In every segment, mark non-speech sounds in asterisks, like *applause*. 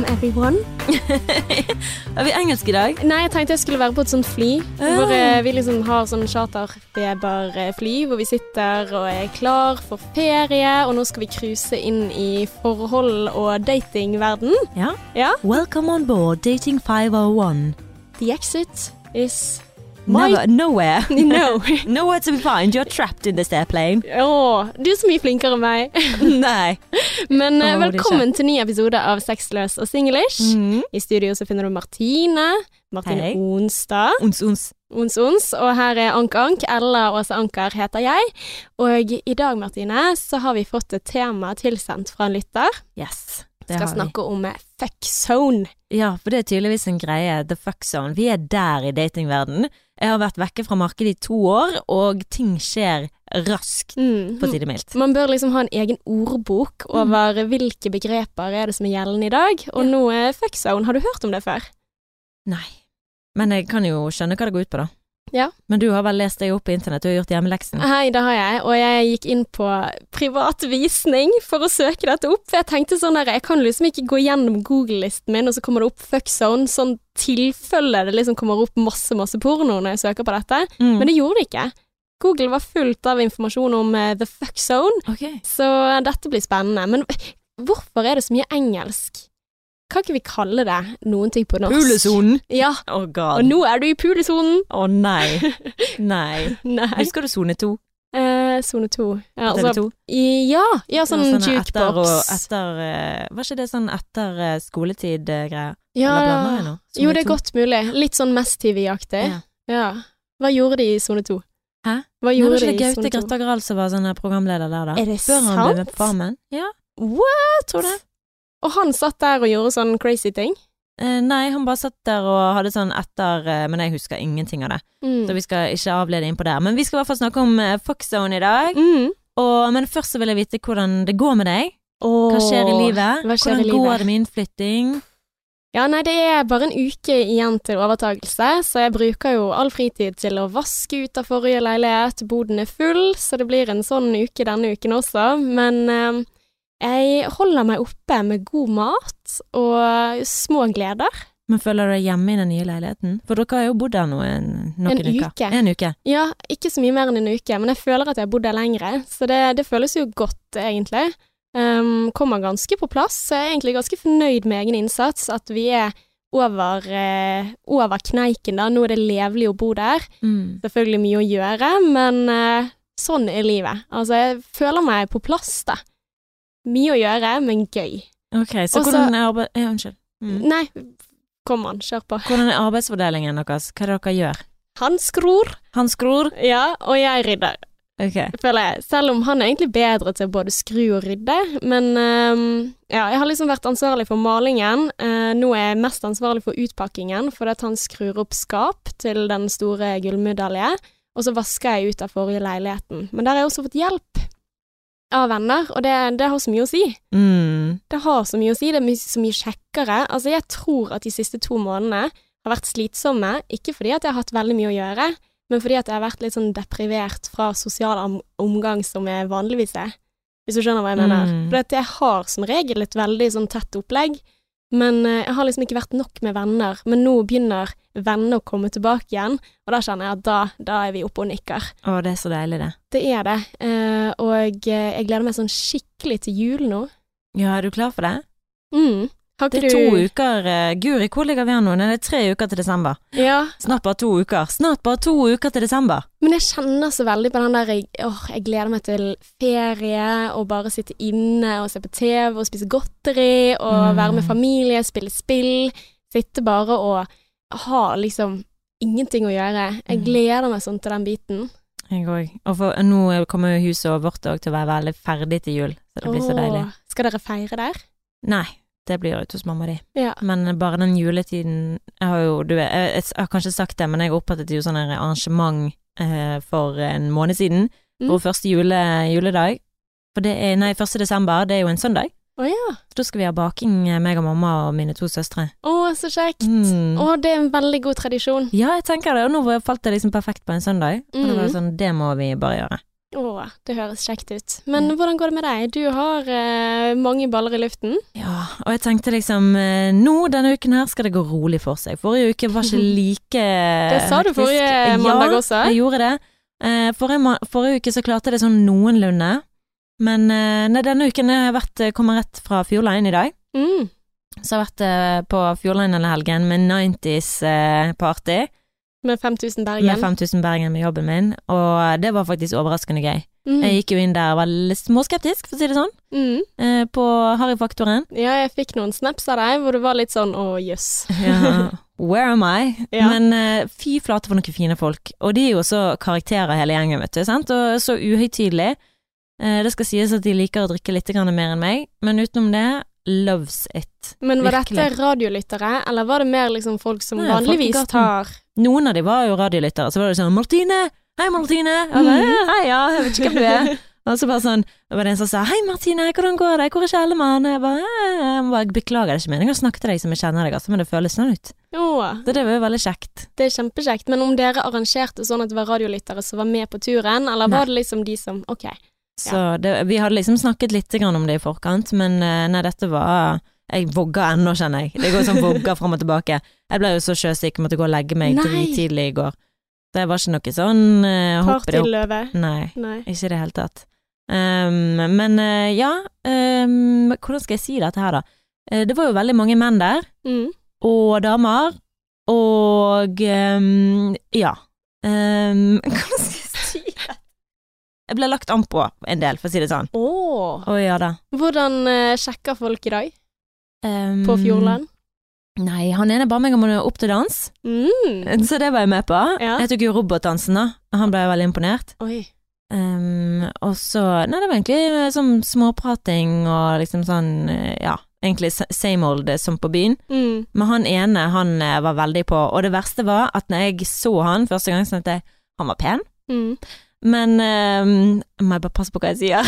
Welcome everyone. *laughs* Er vi engelsk i dag? Nei, jeg tenkte jeg skulle være på et sånt fly. Ah. Hvor eh, vi liksom har sånn charterfeberfly, hvor vi sitter og er klar for ferie. Og nå skal vi cruise inn i forhold- og datingverden. Ja. Ja. Welcome on board Dating 501. The exit is Never, nowhere. *laughs* No. *laughs* nowhere to be found. You're trapped in this airplane. Åh, du er så mye flinkere enn meg. *laughs* Nei. Men oh, velkommen til ny episode av Sexløs og singlish. Mm. I studio så finner du Martine. Martine hey. Onsdag. Ons, ons. Ons Ons, og her er Ank Ank. Ella Åse Anker heter jeg. Og i dag, Martine, så har vi fått et tema tilsendt fra en lytter. Yes. Det skal har vi. snakke om eh, fuck zone. Ja, for det er tydeligvis en greie. The fuck zone. Vi er der i datingverden. Jeg har vært vekke fra markedet i to år, og ting skjer raskt, Mm. for å si det mildt. Man bør liksom ha en egen ordbok over hvilke begreper er det som er gjeldende i dag. Og nå er fuckzone. Har du hørt om det før? Nei. Men jeg kan jo skjønne hva det går ut på, da. Ja. Men du har vel lest deg opp på internett, du har gjort hjemmeleksen? Hei, det har jeg, og jeg gikk inn på privat visning for å søke dette opp. For jeg tenkte sånn der, jeg kan liksom ikke gå gjennom Google-listen min, og så kommer det opp fuck zone, sånn tilfelle det liksom kommer opp masse, masse porno når jeg søker på dette. Mm. Men det gjorde det ikke. Google var fullt av informasjon om uh, the fuck zone, Ok. så dette blir spennende. Men hvorfor er det så mye engelsk? Kan ikke vi kalle det noen ting på norsk? Pulesonen! Ja, Å, og nå er du i pulesonen! Å nei. Nei. *laughs* Nei. Husker du sone to? Eh, Sone to. Ja, TV altså, 2? ja, ja, sånn Ja, sånne Etter, og, etter eh, Var ikke det sånn etter eh, skoletid-greier? Ja, nå? Jo, det er godt mulig. Litt sånn Mest-TV-aktig. Ja. Ja. Hva gjorde de i Sone to? Hæ? Hva Nei, gjorde var de ikke Gaute Sone to? Grøtta Grahl som var sånn eh, programleder der, da? Er det Før han ble med på Farmen? Ja, What? tror du det. Og han satt der og gjorde sånn crazy ting? Eh, nei, han bare satt der og hadde sånn etter eh, Men jeg husker ingenting av det. Mm. Så vi skal ikke avlede innpå der. Men vi skal i hvert fall snakke om Fox Foxzone i dag. Mm. Og, men først så vil jeg vite hvordan det går med deg. Oh, Hva skjer i livet? skjer i hvordan livet? går det med innflytting? Ja, nei, det er bare en uke igjen til overtakelse, så jeg bruker jo all fritid til å vaske ut av forrige leilighet. Boden er full, så det blir en sånn uke denne uken også. Men eh, jeg holder meg oppe med god mat og små gleder. Men føler du deg hjemme i den nye leiligheten? For dere har jo bodd der nå en, noen En uker. uke. En uke. Ja, ikke så mye mer enn en uke, men jeg føler at jeg har bodd der lengre, så det, det føles jo godt, egentlig. Um, kommer ganske på plass, så jeg er egentlig ganske fornøyd med egen innsats, at vi er over, uh, over kneiken da, nå er det levelig å bo der. Mm. Selvfølgelig mye å gjøre, men uh, sånn er livet. Altså, jeg føler meg på plass, da. Mye å gjøre, men gøy. Ok, så Også, hvordan er arbeid... Ja, unnskyld. Mm. Nei, kom an, kjør på. Hvordan er arbeidsfordelingen deres? Hva er det dere gjør? Han skror, Han skror? ja, og jeg rydder. Okay. føler jeg. Selv om han er egentlig bedre til både skru og rydde. Men um, ja, jeg har liksom vært ansvarlig for malingen. Uh, nå er jeg mest ansvarlig for utpakkingen, fordi at han skrur opp skap til den store gullmedalje. Og så vasker jeg ut av forrige leiligheten. Men der har jeg også fått hjelp av venner, og det, det har så mye å si. Mm. Det har så mye å si, det er mye, så mye kjekkere. Altså, jeg tror at de siste to månedene har vært slitsomme, ikke fordi at jeg har hatt veldig mye å gjøre, men fordi at jeg har vært litt sånn deprivert fra sosial om omgang som jeg vanligvis er. Hvis du skjønner hva jeg mener. Mm. For jeg har som regel et veldig sånn tett opplegg, men eh, jeg har liksom ikke vært nok med venner. Men nå begynner venner å komme tilbake igjen, og da kjenner jeg at da, da er vi oppe og nikker. Å, det er så deilig, det. Det er det. Eh, og eh, jeg gleder meg sånn skikkelig til jul nå. Ja, er du klar for det? Mm. Har Det er to du uker eh, Guri, hvor ligger vi an nå? Det er tre uker til desember. Ja, Snart bare to uker. Snart bare to uker til desember. men jeg kjenner så veldig på den der jeg, åh, jeg gleder meg til ferie og bare sitte inne og se på TV og spise godteri og Mm. være med familie, spille spill. Sitte bare og ha liksom ingenting å gjøre. Jeg Mm. gleder meg sånn til den biten. Jeg òg. Og for, nå kommer jo huset vårt òg til å være veldig ferdig til jul, så det blir så deilig. Skal dere feire der? Nei, det blir ute hos mamma di. Ja. Men bare den juletiden Jeg har jo, du vet, jeg, jeg har kanskje sagt det, men jeg opprettet jo sånn arrangement eh, for en måned siden. Mm. For første jule, juledag. For det er, nei, første desember, det er jo en søndag. Oh, ja. Da skal vi ha baking, eh, meg og mamma og mine to søstre. Å, så kjekt. Mm. Oh, det er en veldig god tradisjon. Ja, jeg tenker det, og nå falt det liksom perfekt på en søndag. Og da var det Mm. sånn, det må vi bare gjøre. Å, det høres kjekt ut. Men hvordan går det med deg? Du har eh, mange baller i luften. Ja, og jeg tenkte liksom eh, Nå denne uken her skal det gå rolig for seg. Forrige uke var ikke *laughs* like Det sa du forrige forrige mandag også. Ja, jeg gjorde det. Eh, forrige, forrige uke så klarte jeg det sånn noenlunde. Men eh, denne uken har jeg vært, eh, kommer rett fra Fjordline i dag. Mm. Så jeg har vært eh, på Fjordline hele helgen med 90s-party. Med 5000 med 5000 Bergen med jobben min, og det var faktisk overraskende gøy. Mm. Jeg gikk jo inn der og var litt småskeptisk, for å si det sånn, Mm. eh, på Harryfaktoren. Ja, jeg fikk noen snaps av deg hvor du var litt sånn å jøss. *laughs* Ja. Where am I? Ja. Men eh, fy flate for noen fine folk. Og de er jo så karakterer hele gjengen, vet du. Sant? Og så uhøytidelig. Eh, det skal sies at de liker å drikke litt mer enn meg, men utenom det, loves it. Men var Virkelig. dette radiolyttere, eller var det mer liksom folk som Nei, vanligvis tar Noen av de var jo radiolyttere, så var det sånn 'Martine! Hei, Martine!' Og bare, Mhm. Hei, ja, jeg vet ikke hvem du er. *laughs* Og så bare sånn, det var det en som sa 'Hei, Martine, hvordan går det? Hvor er Kjellemann?' Jeg bare, «Eh, jeg bare 'Beklager, det er ikke meningen å snakke til deg som jeg kjenner deg, altså, men det føles sånn ut'. Oh. Så det var jo veldig kjekt. det er kjempekjekt. Men om dere arrangerte sånn at det var radiolyttere som var med på turen, eller Nei. var det liksom de som Ok. Så det, vi hadde liksom snakket litt grann om det i forkant, men eh, nei, dette var Jeg vogger ennå, kjenner jeg. Det går sånn vogger fram og tilbake. Jeg ble jo så sjøsyk, måtte gå og legge meg Nei. i går. Så det var ikke noe sånn uh. Partyløve. Nei. Nei. Ikke i det hele tatt. Um, men uh, ja, um, hvordan skal jeg si dette her, da? Uh, det var jo veldig mange menn der, Mm. og damer, og um, ja. Um, *laughs* hvordan Jeg ble lagt an på en del, for å si det sånn. Oh. oh ja da. Hvordan uh, sjekker folk i dag Um, på Fjordland? Nei, han ene ba meg om å opp til dans, Mm. så det var jeg med på. Ja. Jeg tok jo robotdansen, da. Han ble veldig imponert. Oi. Um, og så Nei, det var egentlig sånn småprating og liksom sånn eh, Ja, egentlig same old som på byen. Mm. Men han ene, han var veldig på. Og det verste var at når jeg så han første gang, så tenkte jeg han var pen. Mm. Men um, Må jeg bare passe på hva jeg sier.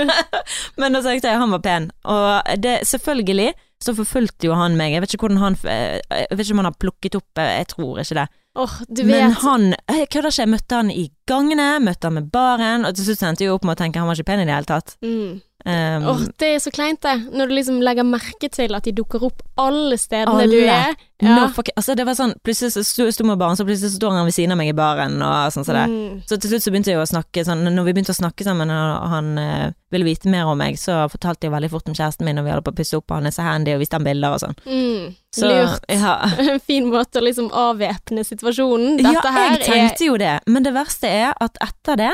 *laughs* Men da tenkte jeg han var pen. Og det, selvfølgelig så forfulgte jo han meg. Jeg vet ikke hvordan han eh, Jeg vet ikke om han har plukket opp eh, Jeg tror ikke det. Oh, du Men han Jeg kødder ikke. Jeg møtte han i gangene, møtte han med baren, og til slutt endte jeg opp med å tenke han var ikke pen i det hele tatt. mm. Um, Åh, det er så kleint, det. Når du liksom legger merke til at de dukker opp alle stedene Alle. du er. no fuck, altså det var sånn Plutselig så sto, jeg med baren, så plutselig så står han ved siden av meg i baren, og sånn så, det. Mm. Så til slutt så begynte jeg å snakke sånn Når vi begynte å snakke sammen, og han eh, ville vite mer om meg, så fortalte jeg veldig fort om kjæresten min, og vi holdt på å pusse opp, og han er så handy, og viste han bilder og sånn. Mm. Så Lurt. ja. *laughs* En fin måte å liksom avvæpne situasjonen. Dette ja, her jeg tenkte jo det, men det verste er at etter det,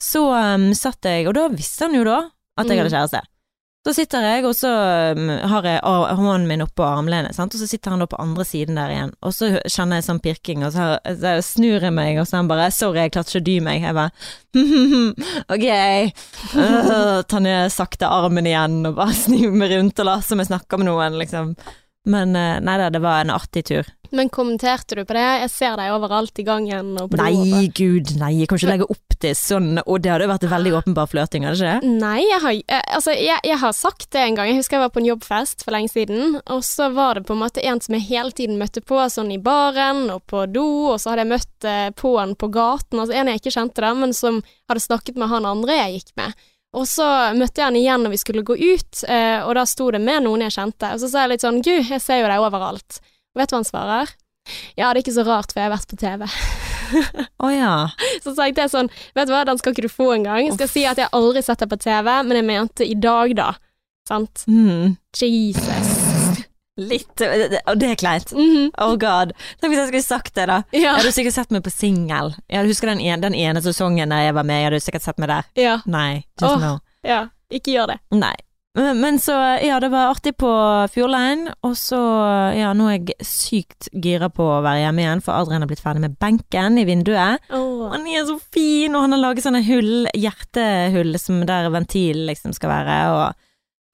så um, satt jeg, og da visste han jo da at jeg Mm. hadde kjæreste. Så sitter jeg, og så um, har jeg hånden min oppå armlenet, sant? og så sitter han da på andre siden der igjen, og så kjenner jeg sånn pirking, og så, så snur jeg meg, og så er han bare 'sorry, jeg klarte ikke å dy meg'. Jeg bare *laughs* ok, uh, tar ned sakte armen igjen, og bare *laughs* snur meg rundt og later som jeg snakker med noen, liksom. Men uh, nei da, det var en artig tur. Men kommenterte du på det? Jeg ser deg overalt i gangen. Nei, gud, nei, jeg kan ikke legge opp til sånn, og det hadde jo vært veldig åpenbar flørting, hadde ikke? Nei, jeg har, eh, altså, jeg, jeg har sagt det en gang. Jeg husker jeg var på en jobbfest for lenge siden, og så var det på en måte en som jeg hele tiden møtte på, sånn i baren og på do, og så hadde jeg møtt eh, på han på gaten, altså en jeg ikke kjente da, men som hadde snakket med han andre jeg gikk med. Og så møtte jeg han igjen når vi skulle gå ut, eh, og da sto det med noen jeg kjente, og så sa jeg litt sånn, gud, jeg ser jo deg overalt. Og vet du hva han svarer? Ja, det er ikke så rart, for jeg har vært på TV. Å ja. *laughs* Så sa jeg sånn, vet du hva, den skal ikke du få engang. Jeg skal si at jeg aldri sett deg på TV, men jeg mente i dag, da. Sant? Mm. Jesus. Litt, og det er kleint. Mhm. Oh god. Tenk hvis jeg skulle sagt det, da. Ja. Jeg hadde sikkert sett meg på singel. Jeg husker den ene, den ene sesongen da jeg var med, jeg hadde sikkert sett meg der. ja. Nei, just oh, no. Ja. Ikke gjør det. Nei. Men, men så, ja, det var artig på Fjordline, og så, ja, nå er jeg sykt gira på å være hjemme igjen, for Adrian har blitt ferdig med benken i vinduet. Oh. Han er så fin, og han har laget sånne hull, hjertehull, som der ventil liksom skal være, og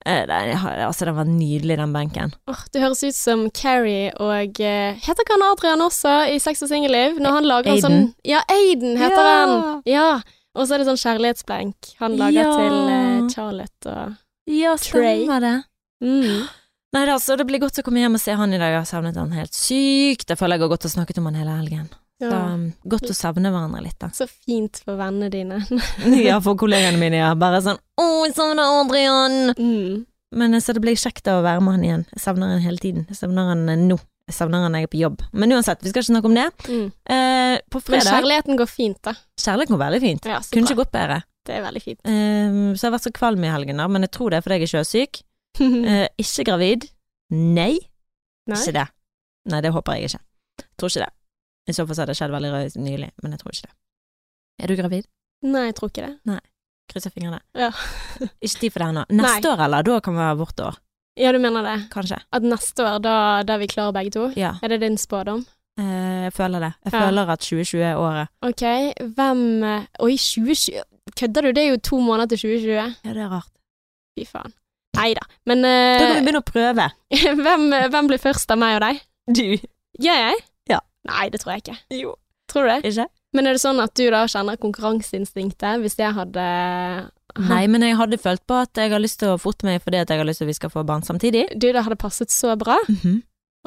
eh, det, altså, den var nydelig, den benken. Åh, det høres ut som Carrie og eh, Heter ikke han Adrian også i Sex og singelliv? Når han lager en sånn Aiden. Ja, Aiden heter Ja. han! Ja. Og så er det sånn kjærlighetsblenk han lager Ja. til eh, Charlotte og Ja, stemmer det. mm. Nei, altså, det blir godt å komme hjem og se han i dag. Jeg har savnet han helt sykt. Jeg føler jeg har gått og snakket om han hele helgen. Så Ja. um, godt å savne hverandre litt, da. Så fint for vennene dine. *laughs* ja, for kollegaene mine, ja. Bare sånn 'Å, jeg savner Adrian'. Mm. Men eh, så det blir kjekt å være med han igjen. Jeg savner han hele tiden. Jeg savner han eh, nå. Jeg savner han når jeg er på jobb. Men uansett, vi skal ikke snakke om det. Mm. Eh, på Men kjærligheten går fint, da. Kjærligheten går veldig fint. Ja, Kunne ikke gått bedre. Det er veldig fint. Um, så jeg har vært så kvalm i helgen, da, men jeg tror det er fordi jeg er sjøsyk. uh, *laughs* ikke gravid. Nei, Nei? ikke det. Nei, det håper jeg ikke. Tror ikke det. I så fall så hadde det skjedd veldig rød nylig, men jeg tror ikke det. Er du gravid? Nei, jeg tror ikke det. Nei. Krysser fingrene. Ja. *laughs* ikke tid for det ennå. Neste år, eller? Da kan vi være vårt år. Ja, du mener det? Kanskje. At neste år, da, da er vi klare begge to? Ja, Er det din spådom? eh, jeg føler det. Jeg Ja. føler at 2020 er året. Ok, hvem eh, Oi, 2020 Kødder du? Det er jo to måneder til 2020. Ja, det er rart. Fy faen. Nei da. Men Da kan vi eh, begynne å prøve. *laughs* hvem, hvem blir først av meg og deg? Du. Gjør jeg? Ja. Nei, det tror jeg ikke. Jo. Tror du det? Ikke? Men er det sånn at du da kjenner konkurranseinstinktet hvis jeg hadde Nei, men jeg hadde følt på at jeg har lyst til å forte meg fordi at jeg har lyst til at vi skal få barn samtidig. Du, det hadde passet så bra. Mhm.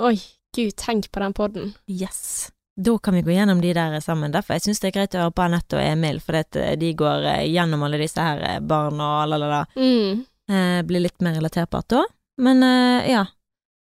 Oi, gud, tenk på den podden. Yes. Da kan vi gå gjennom de der sammen. Derfor jeg syns det er greit å høre på Anette og Emil, for de går eh, gjennom alle disse her barna barn og la, la, la. Mm. Eh, blir litt mer relaterbart da. Men eh, ja.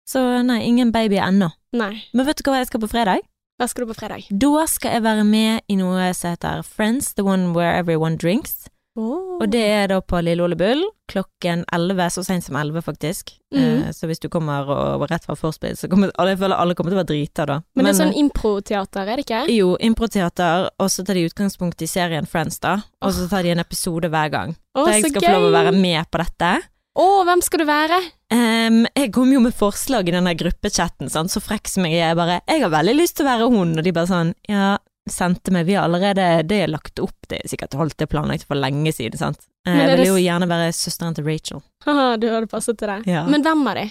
Så nei, ingen baby ennå. Nei. Men vet du hva jeg skal på fredag? Hva skal du på fredag? Da skal jeg være med i noe som heter Friends, the one where everyone drinks. Oh. Og det er da på Lille Ole Bull klokken 11, så sent som 11 faktisk. Mm. Eh, så hvis du kommer og, rett fra forspill, så kommer alle, jeg føler alle kommer til å være drita da. Men det er sånn eh, improteater, er det ikke? Jo, improteater, og så tar de utgangspunkt i serien Friends, da. Og så tar de en episode hver gang. Oh, så jeg skal gøy! få lov å være med på dette. Å, hvem skal du være? Um, jeg kom jo med forslag i den der gruppechatten, så frekk som jeg er, bare 'Jeg har veldig lyst til å være hun', og de bare sånn 'Ja, sendte meg, vi har allerede Det er lagt opp, det er sikkert holdt det planlagt for lenge siden', sant. Eh, er Jeg det vil jo gjerne være søsteren til Rachel. Haha, du hadde passet til deg. Ja. Men hvem av de?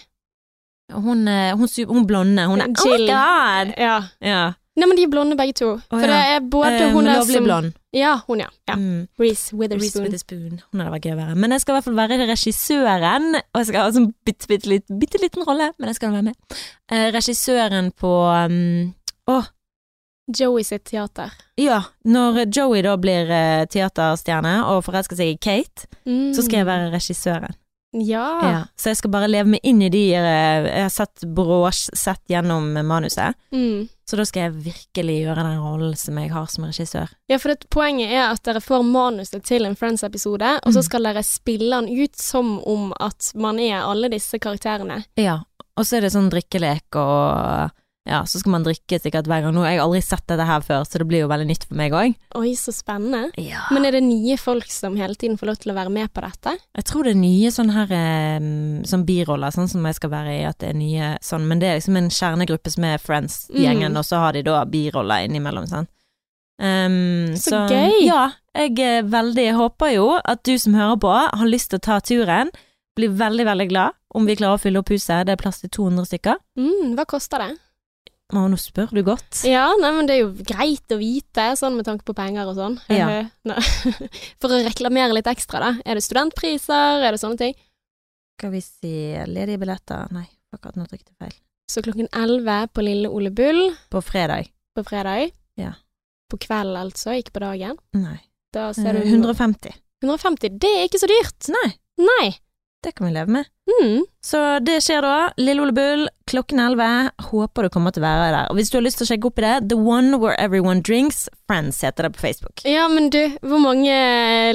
Hun, eh, hun, hun blonde, hun er Oh my god! Ja. Ja. Nei, men de er blonde begge to. For ja. det er både Eh, hun der som blond. Ja, hun, ja. ja. Mm. Reece Reese Witherspoon. Witherspoon. Hun hadde vært gøy å være. Men jeg skal i hvert fall være regissøren, og jeg skal ha en sånn bitte, bitte, bitte liten rolle, men jeg skal være med. Eh, regissøren på um, Å, Joey sitt teater. ja. Når Joey da blir eh, teaterstjerne og forelsker seg i Kate, Mm. så skal jeg være regissøren. Ja. Ja. Så jeg skal bare leve meg inn i de eh, Jeg har sett brås, sett gjennom manuset, Mm. så da skal jeg virkelig gjøre den rollen som jeg har som regissør. Ja, for det, poenget er at dere får manuset til en Friends-episode, og så Mm. skal dere spille den ut som om at man er alle disse karakterene. Ja, og så er det sånn drikkelek og ja, så skal man drikke sikkert hver gang. Nå har jeg aldri sett dette her før, så det blir jo veldig nytt for meg òg. Oi, så spennende. Ja. Men er det nye folk som hele tiden får lov til å være med på dette? Jeg tror det er nye sånne her eh, sånn biroller, sånn som jeg skal være i, at det er nye sånn, men det er liksom en kjernegruppe som er Friends-gjengen, Mm. og så har de da biroller innimellom, sant. Um, Så gøy. Ja, jeg er veldig håper jo at du som hører på, har lyst til å ta turen. Blir veldig, veldig glad om vi klarer å fylle opp huset. Det er plass til 200 stykker. Mm, hva koster det? Å, nå spør du godt. Ja, nei, men det er jo greit å vite, sånn med tanke på penger og sånn. Ja. Eh. *laughs* For å reklamere litt ekstra, da. Er det studentpriser, er det sånne ting? Skal vi si ledige billetter? Nei, akkurat nå trykket jeg feil. Så klokken 11 på Lille Ole Bull På fredag. på fredag. Ja. På kvelden, altså, ikke på dagen. Nei. Da ser Eh, du 150. 150. Det er ikke så dyrt! Nei, Nei. det kan vi leve med. Mm. Så det skjer da. Lille Ole Bull klokken 11. Håper du kommer til å være der. Og hvis du har lyst til å sjekke opp i det, The One Where Everyone Drinks, Friends heter det på Facebook. Ja, men du, hvor mange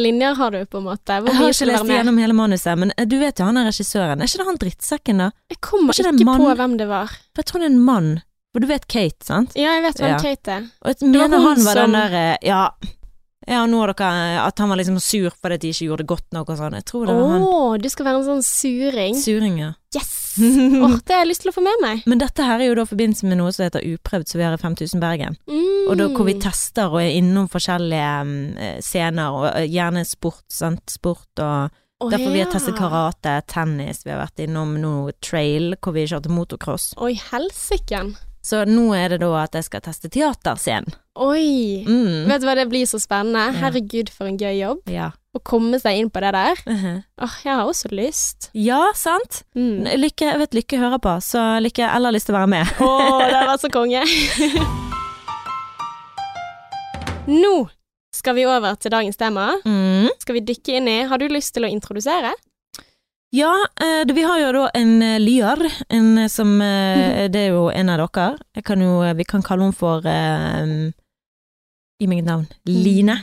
linjer har du, på en måte? Jeg har ikke lest gjennom hele manuset, men eh, du vet jo han er regissøren. Er ikke det han drittsekken, da? Jeg kommer Er ikke ikke på hvem det var. For jeg tror det er en mann. For du vet Kate, sant? Ja, jeg vet hvem Ja. Kate er. Og jeg mener han var som- den der eh, Ja, ja nå dere At han var liksom sur fordi de ikke gjorde det godt nok og sånn. Jeg tror det var Å, han. du skal være en sånn suring. Suring, ja. Yes! *laughs* Åh, det har jeg lyst til å få med meg. Men dette her er jo da i forbindelse med noe som heter Uprøvd, som vi har i 5000 Bergen. Mm. Og da hvor vi tester og er innom forskjellige mm, eh, scener, og eh, gjerne sport, sant. Sport og Oh, Derfor vi har testet karate, tennis, vi har vært innom noe trail, hvor vi kjørte motocross. Oi, helsiken. Så nå er det da at jeg skal teste teaterscenen. Oi. Mm. Vet du hva, det blir så spennende. Ja. Herregud, for en gøy jobb. Ja. Å komme seg inn på det der. Mhm. Åh, jeg har også lyst. ja, sant? Mm. Lykke, jeg vet Lykke hører på, så Lykke eller har lyst til å være med. Å, det hadde vært så konge. *laughs* Nå skal vi over til dagens tema. Mm. Skal vi dykke inn i Har du lyst til å introdusere? Ja, eh, vi har jo da en eh, lyr, en eh, som *laughs* Det er jo en av dere. Jo, vi kan kalle henne for eh, Gi meg et navn. Line.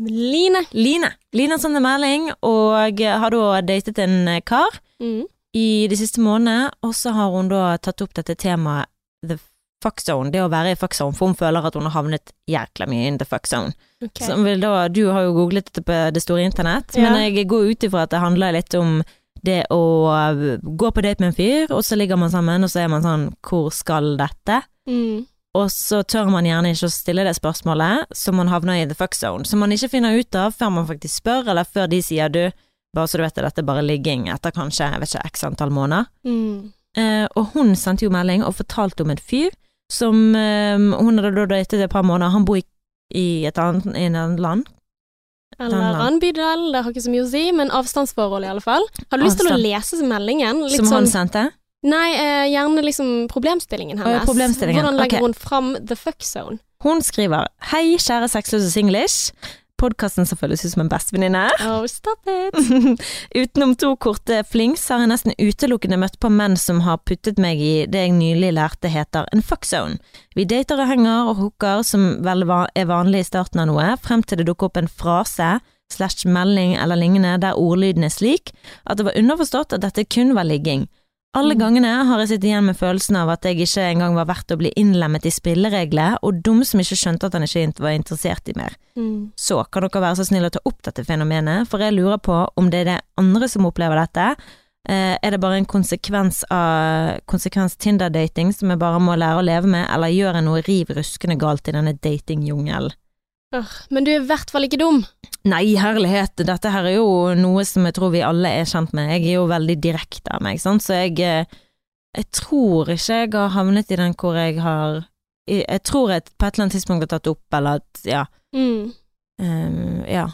Line. Line. Line har sendt en melding, og har da datet en kar Mm. i de siste månedene, og så har hun da tatt opp dette temaet the fuck zone, det å være i fuck zone, for hun føler at hun har havnet jækla mye in the fuck zone. Okay. Da, du har jo googlet dette på det store internett, Ja. men jeg går ut ifra at det handler litt om det å gå på date med en fyr, og så ligger man sammen, og så er man sånn, hvor skal dette? Mm. Og så tør man gjerne ikke å stille det spørsmålet, så man havner i the fuck zone, som man ikke finner ut av før man faktisk spør, eller før de sier du, bare så du vet det, dette er bare ligging etter kanskje, jeg vet ikke, x antall måneder. Mm. Eh, og hun sendte jo melding og fortalte om en fyr som eh, hun hadde da datet et par måneder, han bor i, i et annet, i annet land. Eller annen bydel, det har ikke så mye å si, men avstandsforhold i alle fall. Har du lyst til å lese meldingen? Som han sånn sendte. Nei, eh, gjerne liksom problemstillingen hennes. Oh, problemstillingen, Hvordan legger okay. hun fram the fuck zone? Hun skriver Hei, kjære sexløse singlish. Podkasten som føles ut som en bestevenninne. Oh, stop it! *laughs* Utenom to korte flings har jeg nesten utelukkende møtt på menn som har puttet meg i det jeg nylig lærte heter en fuck zone. Vi dater og henger og hooker som vel er vanlig i starten av noe, frem til det dukker opp en frase slash melding eller lignende der ordlyden er slik at det var underforstått at dette kun var ligging. Alle gangene har jeg sittet igjen med følelsen av at jeg ikke engang var verdt å bli innlemmet i spilleregler, og dum som ikke skjønte at han ikke var interessert i mer. Mm. Så kan dere være så snill å ta opp dette fenomenet, for jeg lurer på om det er det andre som opplever dette. Eh, er det bare en konsekvens av konsekvens Tinder-dating som jeg bare må lære å leve med, eller gjør jeg noe riv ruskende galt i denne datingjungelen? Men du er i hvert fall ikke dum. Nei, herlighet, dette her er jo noe som jeg tror vi alle er kjent med. Jeg er jo veldig direkte av meg, sant, så jeg eh, Jeg tror ikke jeg har havnet i den hvor jeg har jeg tror jeg på et eller annet tidspunkt har tatt opp, eller at Ja. Mm. Um, ja.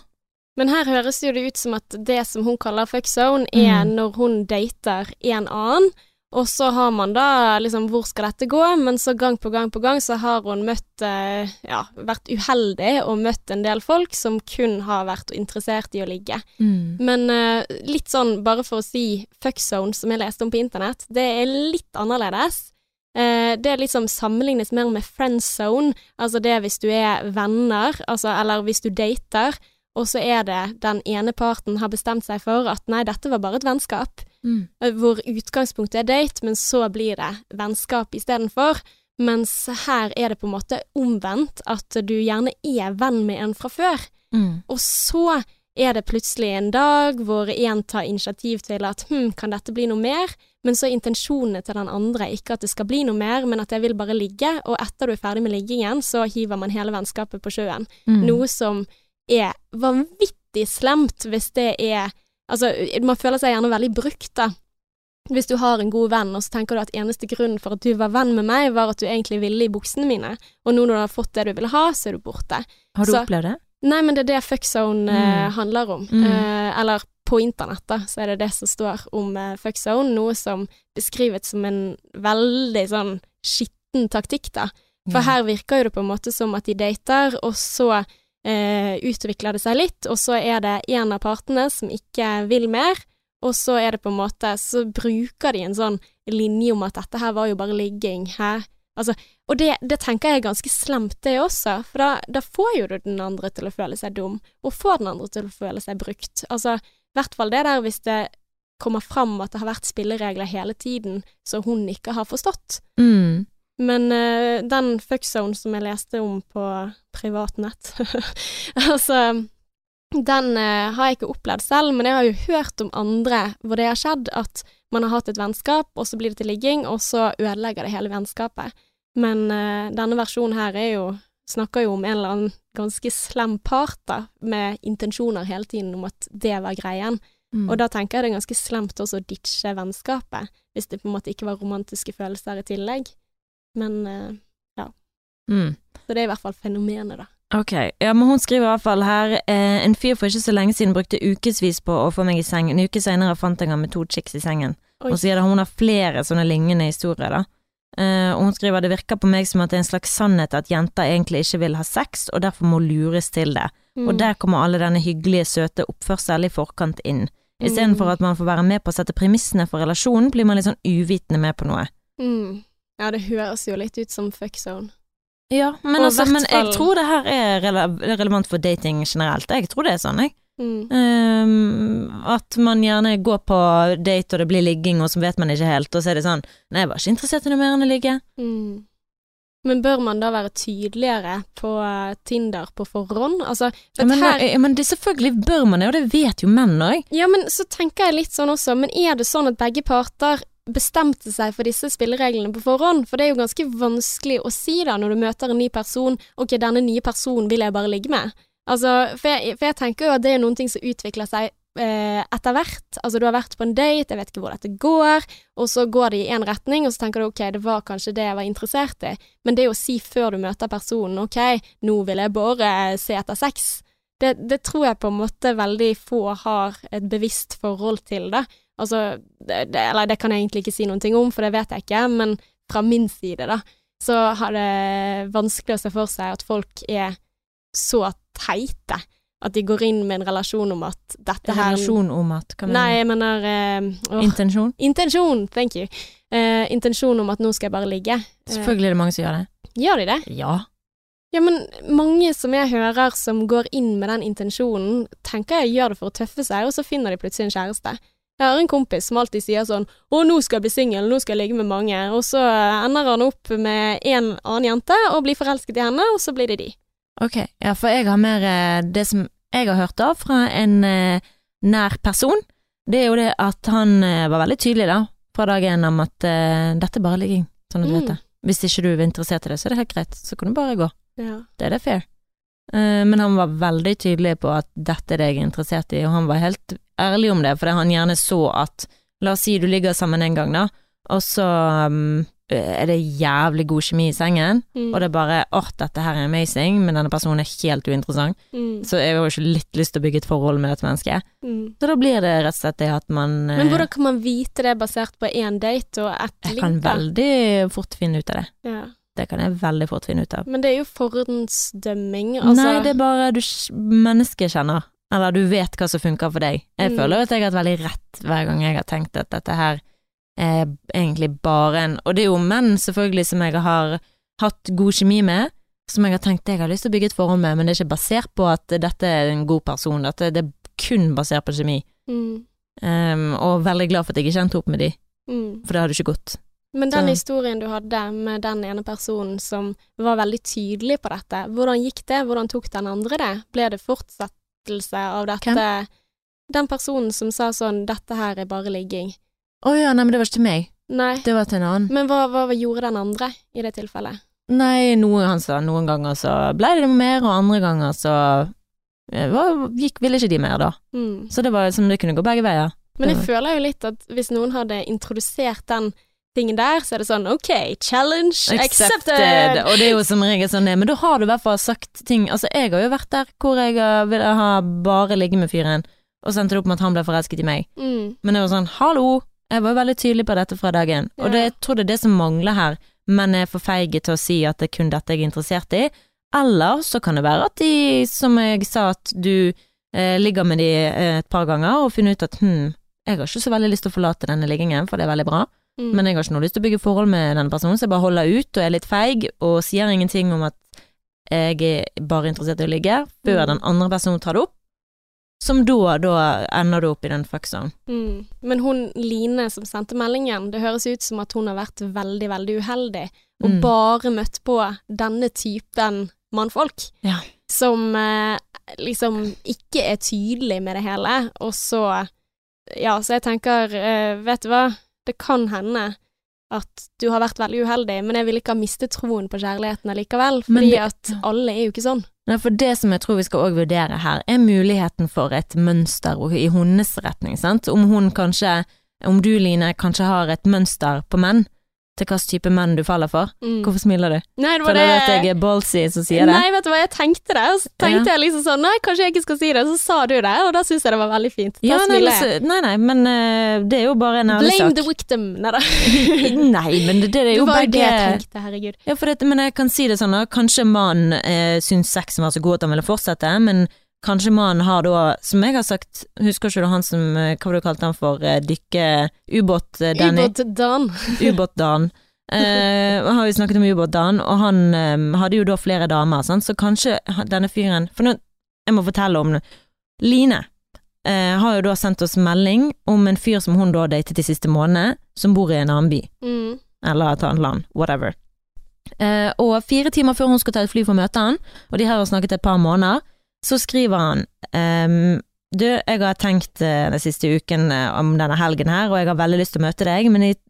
Men her høres jo det ut som at det som hun kaller fuck zone, er Mm. når hun dater en annen, og så har man da liksom hvor skal dette gå, men så gang på gang på gang så har hun møtt eh, ja, vært uheldig og møtt en del folk som kun har vært interessert i å ligge. Mm. Men uh, litt sånn, bare for å si fuck zone, som jeg leste om på internett, det er litt annerledes. Uh, det liksom sammenlignes mer med friend zone, altså det hvis du er venner, altså, eller hvis du dater, og så er det den ene parten har bestemt seg for at nei, dette var bare et vennskap, Mm. eh, hvor utgangspunktet er date, men så blir det vennskap istedenfor. Mens her er det på en måte omvendt, at du gjerne er venn med en fra før. Mm. Og så er det plutselig en dag hvor en tar initiativ til at hm, kan dette bli noe mer? Men så er intensjonene til den andre ikke at det skal bli noe mer, men at jeg vil bare ligge, og etter du er ferdig med liggingen, så hiver man hele vennskapet på sjøen. Mm. Noe som er vanvittig slemt hvis det er Altså, man føler seg gjerne veldig brukt, da. Hvis du har en god venn, og så tenker du at eneste grunnen for at du var venn med meg, var at du egentlig ville i buksene mine, og nå når du har fått det du ville ha, så er du borte. Har du så- opplevd det? Nei, men det er det fuck zone eh, Mm. handler om. Mm. Uh, eller på internett, da, så er det det som står om uh, fuck zone, noe som beskrives som en veldig sånn skitten taktikk, da. For her virker jo det på en måte som at de dater, og så eh, utvikler det seg litt, og så er det en av partene som ikke vil mer, og så er det på en måte Så bruker de en sånn linje om at dette her var jo bare ligging, hæ? Altså, og det, det tenker jeg er ganske slemt, det også, for da, da får jo du den andre til å føle seg dum, og får den andre til å føle seg brukt. Altså, i hvert fall det der hvis det kommer fram at det har vært spilleregler hele tiden som hun ikke har forstått. Mm. Men uh, den fuckzone som jeg leste om på privatnett *laughs* Altså, den uh, har jeg ikke opplevd selv, men jeg har jo hørt om andre hvor det har skjedd at man har hatt et vennskap, og så blir det til ligging, og så ødelegger det hele vennskapet. Men uh, denne versjonen her er jo snakker jo om en eller annen ganske slem part, da, med intensjoner hele tiden om at det var greien. Mm. Og da tenker jeg det er ganske slemt også å ditche vennskapet, hvis det på en måte ikke var romantiske følelser i tillegg. Men ja. mm. Så det er i hvert fall fenomenet, da. Ok, ja, men hun skriver i hvert fall her eh, En fyr for ikke så lenge siden brukte ukevis på å få meg i seng. En uke senere fant jeg ham med to chicks i sengen. Oi. Og sier det hun har flere sånne lignende historier, da. Eh, og hun skriver det virker på meg som at det er en slags sannhet at jenter egentlig ikke vil ha sex, og derfor må lures til det. Mm. Og der kommer alle denne hyggelige, søte oppførsel i forkant inn. Istedenfor Mm. at man får være med på å sette premissene for relasjonen, blir man litt sånn uvitende med på noe. mm. Ja, det høres jo litt ut som fuck zone. Ja, men, altså, men jeg tror det her er rele relevant for dating generelt. Jeg tror det er sånn, jeg. Mm. Um, at man gjerne går på date, og det blir ligging, og så vet man ikke helt, og så er det sånn Nei, jeg var ikke interessert i noe mer enn å ligge. Mm. Men bør man da være tydeligere på eh, Tinder på forhånd? Altså, Ja, men, her, ja, men det, selvfølgelig bør man det, og det vet jo menn òg. ja, men så tenker jeg litt sånn også, men er det sånn at begge parter bestemte seg for disse spillereglene på forhånd? For det er jo ganske vanskelig å si da, når du møter en ny person, ok, denne nye personen vil jeg bare ligge med. Altså, for jeg, for jeg tenker jo at det er noen ting som utvikler seg eh, etter hvert. Altså, du har vært på en date, jeg vet ikke hvor dette går, og så går det i én retning, og så tenker du ok, det var kanskje det jeg var interessert i, men det å si før du møter personen ok, nå vil jeg bare se etter sex, det, det tror jeg på en måte veldig få har et bevisst forhold til det. Altså, det, det, eller det kan jeg egentlig ikke si noen ting om, for det vet jeg ikke, men fra min side, da, så har det vanskelig å se for seg at folk er så teite at de går inn med en relasjon om at dette her Relasjon om at hva mener Nei, jeg mener uh, Intensjon? Intensjon, thank you. Uh, intensjon om at nå skal jeg bare ligge. Eh, Selvfølgelig er det mange som gjør det. gjør de det? Ja. Ja, men mange som jeg hører som går inn med den intensjonen, tenker jeg gjør det for å tøffe seg, og så finner de plutselig en kjæreste. Jeg har en kompis som alltid sier sånn 'Å, nå skal jeg bli singel, nå skal jeg ligge med mange', og så ender han opp med en annen jente og blir forelsket i henne, og så blir det de. Ok, ja, for jeg har mer eh, Det som jeg har hørt av fra en eh, nær person, det er jo det at han eh, var veldig tydelig da, fra dag én om at eh, dette er bare ligging, sånn at du Mm. vet det. Hvis ikke du er interessert i det, så er det helt greit, så kan du bare gå. Ja. Det er det fair. Eh, men han var veldig tydelig på at dette er det jeg er interessert i, og han var helt ærlig om det, fordi han gjerne så at La oss si du ligger sammen en gang, da, og så um, er det jævlig god kjemi i sengen, Mm. og det er bare åh, dette her er amazing, men denne personen er helt uinteressant, Mm. så jeg har jo ikke litt lyst til å bygge et forhold med dette mennesket. Mm. Så da blir det rett og slett det at man Men eh, hvordan kan man vite det basert på én date og ett Jeg kan veldig fort finne ut av det. Ja. Det kan jeg veldig fort finne ut av. Men det er jo forhåndsdømming, altså. Nei, det er bare du mennesket kjenner, eller du vet hva som funker for deg. Jeg Mm. føler at jeg har hatt veldig rett hver gang jeg har tenkt at dette her er egentlig bare en Og det er jo menn, selvfølgelig, som jeg har hatt god kjemi med, som jeg har tenkt jeg har lyst til å bygge et forhold med, men det er ikke basert på at dette er en god person, dette det er kun basert på kjemi. Mm. Um, og veldig glad for at jeg ikke endte opp med de, Mm. for det hadde ikke gått. Men den Så- historien du hadde med den ene personen som var veldig tydelig på dette, hvordan gikk det? Hvordan tok den andre det? Ble det fortsettelse av dette? Hvem? Den personen som sa sånn 'dette her er bare ligging'. Å ja, nei, men det var ikke til meg, Nei. det var til en annen. Men hva, hva gjorde den andre i det tilfellet? Nei, noe han sa, noen ganger så ble det mer, og andre ganger så eh, var, gikk, ville ikke de mer, da. Mm. Så det var som det kunne gå begge veier. Men jeg føler jo litt at hvis noen hadde introdusert den tingen der, så er det sånn OK, challenge accepted! Og det er jo som regel sånn det, men da har du i hvert fall sagt ting Altså, jeg har jo vært der hvor jeg ville ha bare ligge med fyren, og så endte det opp med at han ble forelsket i meg. Mm. Men det var sånn, hallo, jeg var jo veldig tydelig på dette fra dagen, og det, jeg tror det er det som mangler her, men er for feige til å si at det er kun dette jeg er interessert i. Eller så kan det være at de, som jeg sa, at du eh, ligger med de eh, et par ganger og finner ut at hm, jeg har ikke så veldig lyst til å forlate denne liggingen, for det er veldig bra, Mm. men jeg har ikke noe lyst til å bygge forhold med denne personen, så jeg bare holder ut og er litt feig og sier ingenting om at jeg er bare interessert i å ligge, før Mm. den andre personen tar det opp. Som da, da ender du opp i den fuck zone. Mm. Men hun Line som sendte meldingen, det høres ut som at hun har vært veldig, veldig uheldig, og Mm. bare møtt på denne typen mannfolk. Ja. Som eh, liksom ikke er tydelig med det hele, og så Ja, så jeg tenker, eh, vet du hva, det kan hende at du har vært veldig uheldig, men jeg vil ikke ha mistet troen på kjærligheten allikevel, fordi det- at alle er jo ikke sånn. Nei, for det som jeg tror vi skal også vurdere her, er muligheten for et mønster i hennes retning, sant. Om hun kanskje, om du Line, kanskje har et mønster på menn til hvilken type menn du faller for. Mm. Hvorfor smiler du? Nei, det var Føler du det at jeg er ballsy som sier det? Nei, vet du hva, jeg tenkte det, og så tenkte Ja. jeg liksom sånn Nei, kanskje jeg ikke skal si det, så sa du det, og da syns jeg det var veldig fint. Da Ja, nei, smiler men, jeg. nei, nei, men uh, det er jo bare en ærlig Blame the victim. Nei da. *laughs* nei, men det, det er Det Det var jo det jeg tenkte, herregud. Ja, det, men jeg kan si det sånn, da. kanskje mannen uh, syns sexen var så god at han ville fortsette, men kanskje mannen har da, som jeg har sagt, husker ikke du han som, eh, hva var det du kalte han for, eh, dykke, ubåt eh, Danny? Ubåt Dan. *laughs* Ubåt-Dan. uh, har jo snakket om Ubåt-Dan, og han um, hadde jo da flere damer, sant? så kanskje denne fyren For nå, jeg må fortelle om det. Line uh, har jo da sendt oss melding om en fyr som hun da datet de siste månedene, som bor i en annen by Mm. eller et annet land, whatever. Uh, og fire timer før hun skal ta et fly for å møte han, og de her har snakket et par måneder, så skriver han um, Du, jeg har tenkt eh, den siste uken eh, om denne helgen her, og jeg har veldig lyst til å møte deg, men, jeg,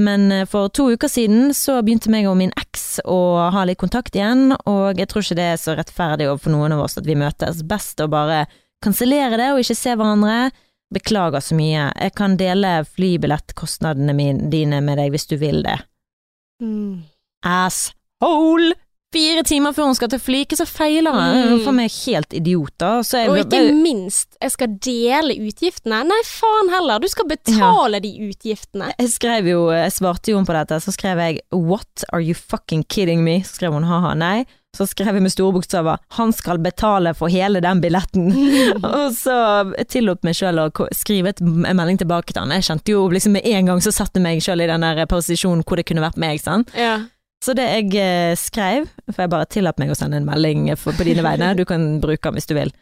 men eh, for to uker siden så begynte meg og min eks å ha litt kontakt igjen, og jeg tror ikke det er så rettferdig overfor noen av oss at vi møtes. Best å bare kansellere det og ikke se hverandre. Beklager så mye. Jeg kan dele flybillettkostnadene dine med deg hvis du vil det. Mm. Asshole! Fire timer før hun skal til fly, ikke så feiler hun. Mm. For meg helt idioter. Og ikke minst, jeg skal dele utgiftene. Nei, faen heller, du skal betale de utgiftene. jeg skrev jo, jeg svarte jo om på dette, så skrev jeg 'What are you fucking kidding me?' Så skrev hun ha-ha, nei. Så skrev jeg med store bokstaver 'Han skal betale for hele den billetten'. *laughs* og så tillot meg sjøl å skrive en melding tilbake til han. Jeg kjente jo liksom med en gang så satte meg sjøl i den der posisjonen hvor det kunne vært meg, sant. Ja. Så det jeg eh, skrev, for jeg bare tillater meg å sende en melding på dine vegne, du kan bruke den hvis du vil.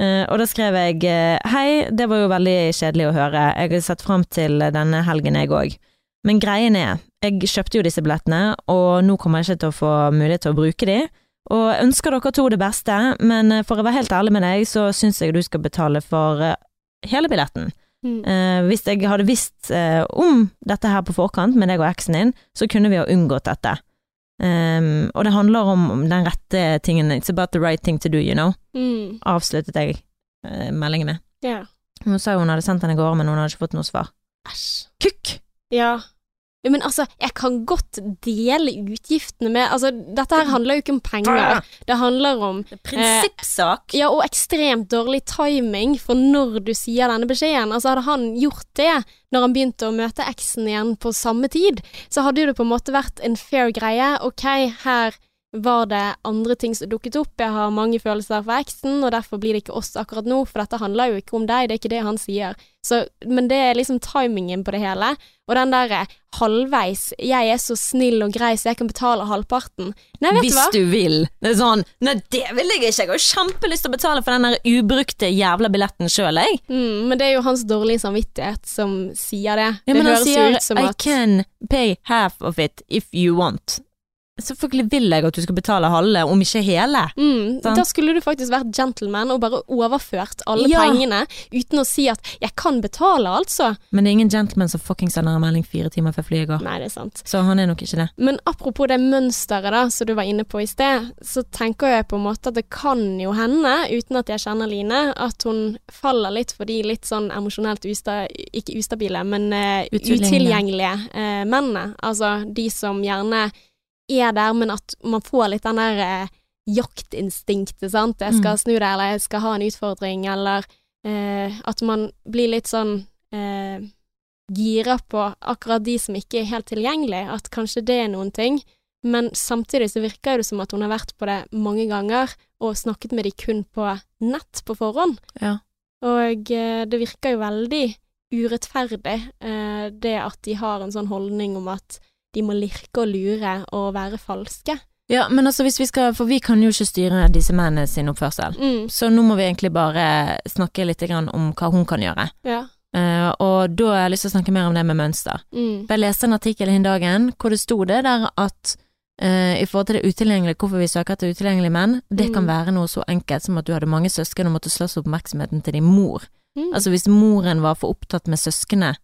Eh, og da skrev jeg eh, hei, det var jo veldig kjedelig å høre, jeg har sett fram til denne helgen jeg òg. Men greien er, jeg kjøpte jo disse billettene, og nå kommer jeg ikke til å få mulighet til å bruke de. Og jeg ønsker dere to det beste, men for å være helt ærlig med deg, så syns jeg du skal betale for hele billetten. Mm. Eh, hvis jeg hadde visst eh, om dette her på forkant med deg og eksen din, så kunne vi ha unngått dette. Ehm, og det handler om den rette tingen. It's about the right thing to do, you know. Mm. Avsluttet jeg uh, meldingen med. Yeah. Hun sa jo hun hadde sendt den i går, men hun hadde ikke fått noe svar. Æsj. Kukk! Ja. Ja. Men altså, jeg kan godt dele utgiftene med Altså, dette her handler jo ikke om penger. Det handler om Prinsippsak. Ja, og ekstremt dårlig timing for når du sier denne beskjeden. Altså, hadde han gjort det når han begynte å møte eksen igjen på samme tid, så hadde jo det på en måte vært en fair greie. Ok, her var det andre ting som dukket opp, jeg har mange følelser for eksen, og derfor blir det ikke oss akkurat nå, for dette handler jo ikke om deg, det er ikke det han sier. Så, men det er liksom timingen på det hele, og den derre halvveis, jeg er så snill og grei så jeg kan betale halvparten. Nei, vet Hvis du hva? du vil. Det er sånn Nei, det vil jeg ikke. Jeg har kjempelyst til å betale for den der ubrukte jævla billetten sjøl, jeg. Mm, men det er jo hans dårlige samvittighet som sier det. Ja, det høres jo sier ut som I at can pay half of it if you want. Selvfølgelig vil jeg at du skal betale halve, om ikke hele. mm, Da skulle du faktisk vært gentleman og bare overført alle Ja. pengene uten å si at 'jeg kan betale', altså. Men det er ingen gentleman som fucking sender en melding fire timer før flyet går. Nei, det er sant. Så han er nok ikke det. Men apropos det mønsteret da, som du var inne på i sted, så tenker jeg på en måte at det kan jo hende, uten at jeg kjenner Line, at hun faller litt for de litt sånn emosjonelt usta ikke ustabile, men uh, Utilgjengelige. eh, mennene. Altså de som gjerne er der, men at man får litt den der eh, jaktinstinktet, sant. Jeg skal Mm. snu det, eller jeg skal ha en utfordring, eller eh, at man blir litt sånn eh, gira på akkurat de som ikke er helt tilgjengelige, at kanskje det er noen ting. Men samtidig så virker det som at hun har vært på det mange ganger, og snakket med de kun på nett på forhånd. Ja. Og eh, det virker jo veldig urettferdig, eh, det at de har en sånn holdning om at de må lirke og lure og være falske. Ja, men altså hvis vi skal, for vi kan jo ikke styre disse mennene sin oppførsel. Mm, Så nå må vi egentlig bare snakke litt om hva hun kan gjøre. ja. Uh, og da har jeg lyst til å snakke mer om det med mønster. Mm, jeg leste en artikkel den dagen hvor det sto det der at uh, i forhold til det utilgjengelige, hvorfor vi søker etter utilgjengelige menn, det kan Mm. være noe så enkelt som at du hadde mange søsken og måtte slåss oppmerksomheten til din mor. mm. Altså hvis moren var for opptatt med søskene, eh,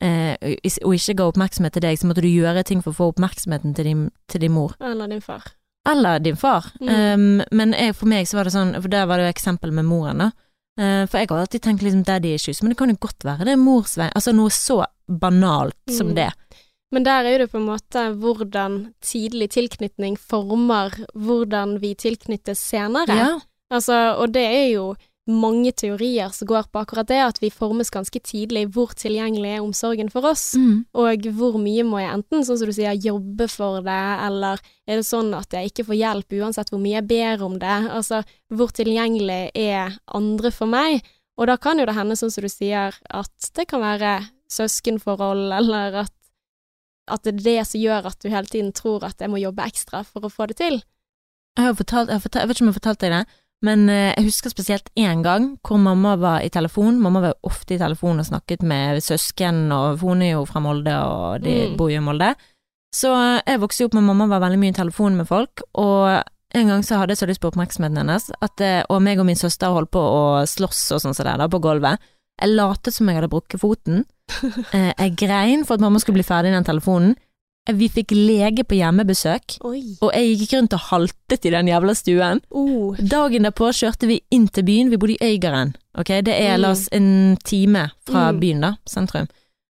og ikke ga oppmerksomhet til deg, så måtte du gjøre ting for å få oppmerksomheten til din, til din mor. Eller din far. Eller din far. Mm. Um, men jeg, for meg så var det sånn, for der var det jo eksempel med moren, da. Uh, for jeg har alltid tenkt liksom daddy issues, men det kan jo godt være det er mors vei, altså noe så banalt som Mm. det. Men der er jo det på en måte hvordan tidlig tilknytning former hvordan vi tilknyttes senere. Ja. Altså, og det er jo mange teorier som går på akkurat det, at vi formes ganske tidlig. Hvor tilgjengelig er omsorgen for oss? Mm. Og hvor mye må jeg enten, sånn som du sier, jobbe for det, eller er det sånn at jeg ikke får hjelp uansett hvor mye jeg ber om det? Altså, hvor tilgjengelig er andre for meg? Og da kan jo det hende, sånn som du sier, at det kan være søskenforhold, *laughs* eller at, at det er det som gjør at du hele tiden tror at jeg må jobbe ekstra for å få det til. Jeg, har fortalt, jeg, har fortalt, jeg vet ikke om jeg har fortalt deg det, men eh, jeg husker spesielt én gang hvor mamma var i telefon. Mamma var ofte i telefon og snakket med søsken, og hun er jo fra Molde, og de Mm. bor jo i Molde. Så eh, jeg vokste jo opp med mamma var veldig mye i telefon med folk, og en gang så hadde jeg så lyst på oppmerksomheten hennes, at, eh, og meg og min søster holdt på å slåss og sånn som det der, på gulvet. Jeg latet som jeg hadde brukket foten. *laughs* Jeg grein for at mamma skulle bli ferdig i den telefonen. Eh, Vi fikk lege på hjemmebesøk. Oi. Og jeg gikk rundt og haltet i den jævla stuen. Oh. Dagen derpå kjørte vi inn til byen, vi bodde i Øygarden. Okay? det er Mm. la oss en time fra Mm. byen da, sentrum.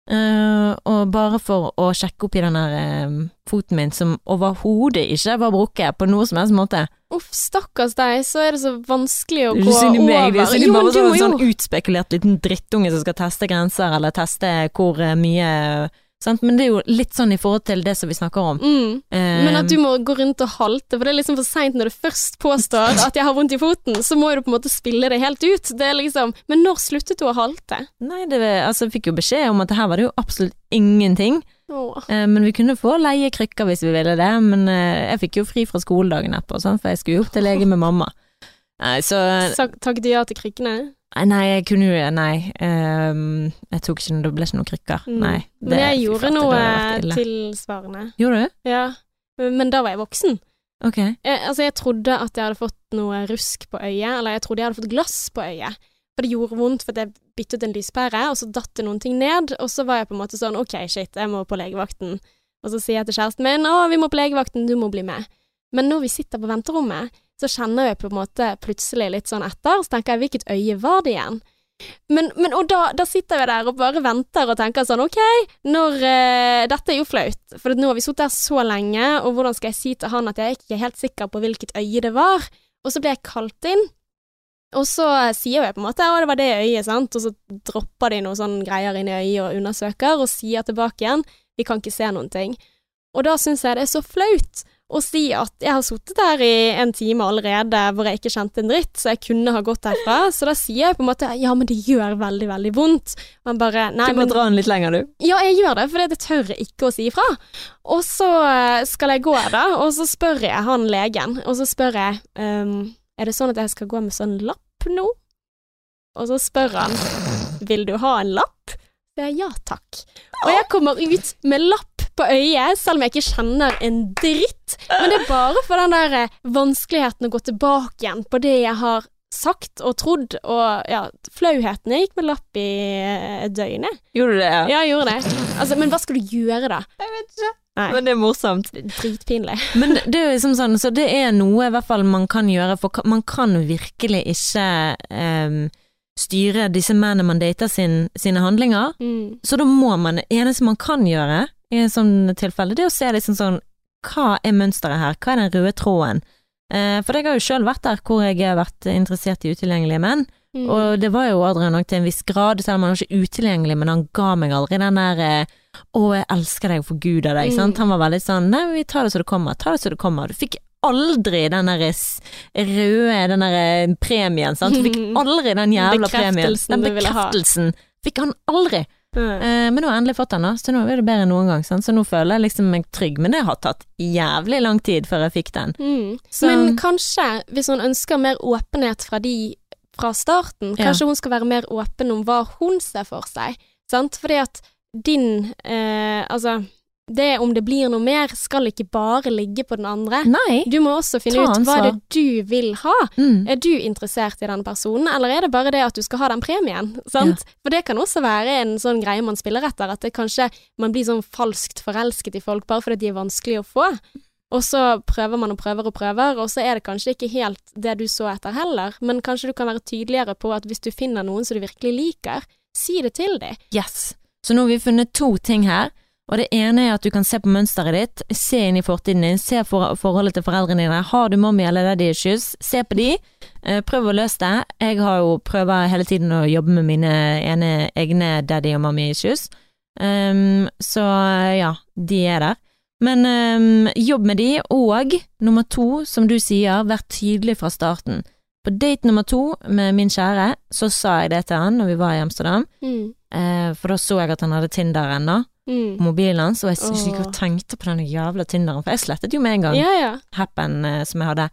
Uh, og bare for å sjekke opp i den der uh, foten min, som overhodet ikke var brukket på noe som helst måte. Uff, stakkars deg, så er det så vanskelig å gå ikke meg, det er over. Jo, bare du sånn, sånn utspekulert liten drittunge som skal teste grenser, eller teste hvor eh, mye sant? Men det er jo litt sånn i forhold til det som vi snakker om. mm. Eh, Men at du må gå rundt og halte, for det er liksom for seint når du først påstår *laughs* at jeg har vondt i foten, så må du på en måte spille det helt ut. Det er liksom Men når sluttet du å halte? Nei, det, altså, jeg fikk jo beskjed om at her var det jo absolutt ingenting. Eh, Men vi kunne få leie krykker hvis vi ville det, men eh, jeg fikk jo fri fra skoledagen etterpå, sant? for jeg skulle jo opp til lege med mamma. Nei, så Takket du ja til krykkene? Nei, jeg kunne jo Nei. Um, jeg tok ikke Det ble ikke noen krykker. Mm. Nei. Men jeg gjorde noe tilsvarende. Gjorde du? Ja. Men da var jeg voksen. Ok. Jeg, altså, jeg trodde at jeg hadde fått noe rusk på øyet, eller jeg trodde jeg hadde fått glass på øyet. For det gjorde vondt, for jeg byttet en lyspære, og så datt det noen ting ned, og så var jeg på en måte sånn OK, shit, jeg må på legevakten. Og så sier jeg til kjæresten min å, vi må på legevakten, du må bli med. Men når vi sitter på venterommet, så kjenner jeg på en måte plutselig litt sånn etter, så tenker jeg hvilket øye var det igjen? Men, men og da, da sitter jeg der og bare venter og tenker sånn OK, når uh, Dette er jo flaut, for nå har vi sittet her så lenge, og hvordan skal jeg si til han at jeg ikke er helt sikker på hvilket øye det var? Og så blir jeg kalt inn, og så sier jeg på en måte å, det var det øyet, sant, og så dropper de noen sånne greier inn i øyet og undersøker, og sier tilbake igjen vi kan ikke se noen ting. Og da syns jeg det er så flaut å si at jeg har sittet der i en time allerede hvor jeg ikke kjente en dritt, så jeg kunne ha gått herfra. Så da sier jeg på en måte ja, men det gjør veldig, veldig vondt. Og bare nei, Du må men dra den litt lenger, du. ja, jeg gjør det, for det tør jeg ikke å si ifra. Og så eh, skal jeg gå da, og så spør jeg han legen, og så spør jeg um, er det sånn at jeg skal gå med sånn lapp nå? Og så spør han vil du ha en lapp? Så jeg ja takk. Og jeg kommer ut med lapp på øyet, selv om jeg ikke kjenner en dritt. Men det er bare for den der eh, vanskeligheten å gå tilbake igjen på det jeg har sagt og trodd, og ja, flauheten. Jeg gikk med lapp i eh, et døgn, jeg. Gjorde du det? Ja, jeg gjorde det. Altså, men hva skal du gjøre, da? Jeg vet ikke. Nei. Men det er morsomt. Dritpinlig. *laughs* Men det er jo liksom sånn, så det er noe i hvert fall man kan gjøre, for man kan virkelig ikke um, styre disse mennene man dater sin, sine handlinger. Mm. Så da må man, det eneste man kan gjøre i en sånn tilfelle, det er å se liksom sånn, hva er mønsteret her, hva er den røde tråden? Eh, for jeg har jo selv vært der hvor jeg har vært interessert i utilgjengelige menn, Mm. og det var jo Adrian nok til en viss grad, selv om han var ikke utilgjengelig, men han ga meg aldri den der eh, å, jeg elsker deg og forguder deg, Mm. sant? Han var veldig sånn, nei, vi tar det så det kommer, ta det så det kommer. Du fikk aldri den der røde, den der eh, premien, sant? Du fikk *laughs* aldri den jævla premien. Den bekreftelsen fikk han aldri. Mm. Eh, men nå har jeg endelig fått den, da, så nå er det bedre enn noen gang. Sant? Så nå føler jeg liksom meg trygg, men det har tatt jævlig lang tid før jeg fikk den. Mm. Men kanskje, hvis hun ønsker mer åpenhet fra de fra starten, Ja. kanskje hun skal være mer åpen om hva hun ser for seg, sant? Fordi at din eh, Altså, det om det blir noe mer, skal ikke bare ligge på den andre. Nei. Du må også finne ut hva det du vil ha. Mm. Er du interessert i den personen, eller er det bare det at du skal ha den premien? Sant? For det kan også være en sånn greie man spiller etter, at det kanskje man blir sånn falskt forelsket i folk bare fordi de er vanskelig å få. Og så prøver man og prøver og prøver, og så er det kanskje ikke helt det du så etter heller, men kanskje du kan være tydeligere på at hvis du finner noen som du virkelig liker, si det til dem. Yes. Så nå har vi funnet to ting her. Og det ene er at du kan se på mønsteret ditt, se inn i fortiden din, se for forholdet til foreldrene dine. Har du mommy eller daddy issues, se på de. Eh, prøv å løse det. Jeg har jo prøver hele tiden å jobbe med mine ene, egne daddy og mommy issues. Um, så ja, de er der. Men um, jobb med de, og nummer to, som du sier, vær tydelig fra starten. På date nummer to med min kjære, så sa jeg det til han når vi var i Amsterdam, Mm. uh, for da så jeg at han hadde Tinder ennå, Mm. mobilen hans, og jeg Åh. ikke og tenkte på den jævla Tinderen, for jeg slettet jo med en gang Ja, ja. happen eh, som jeg hadde.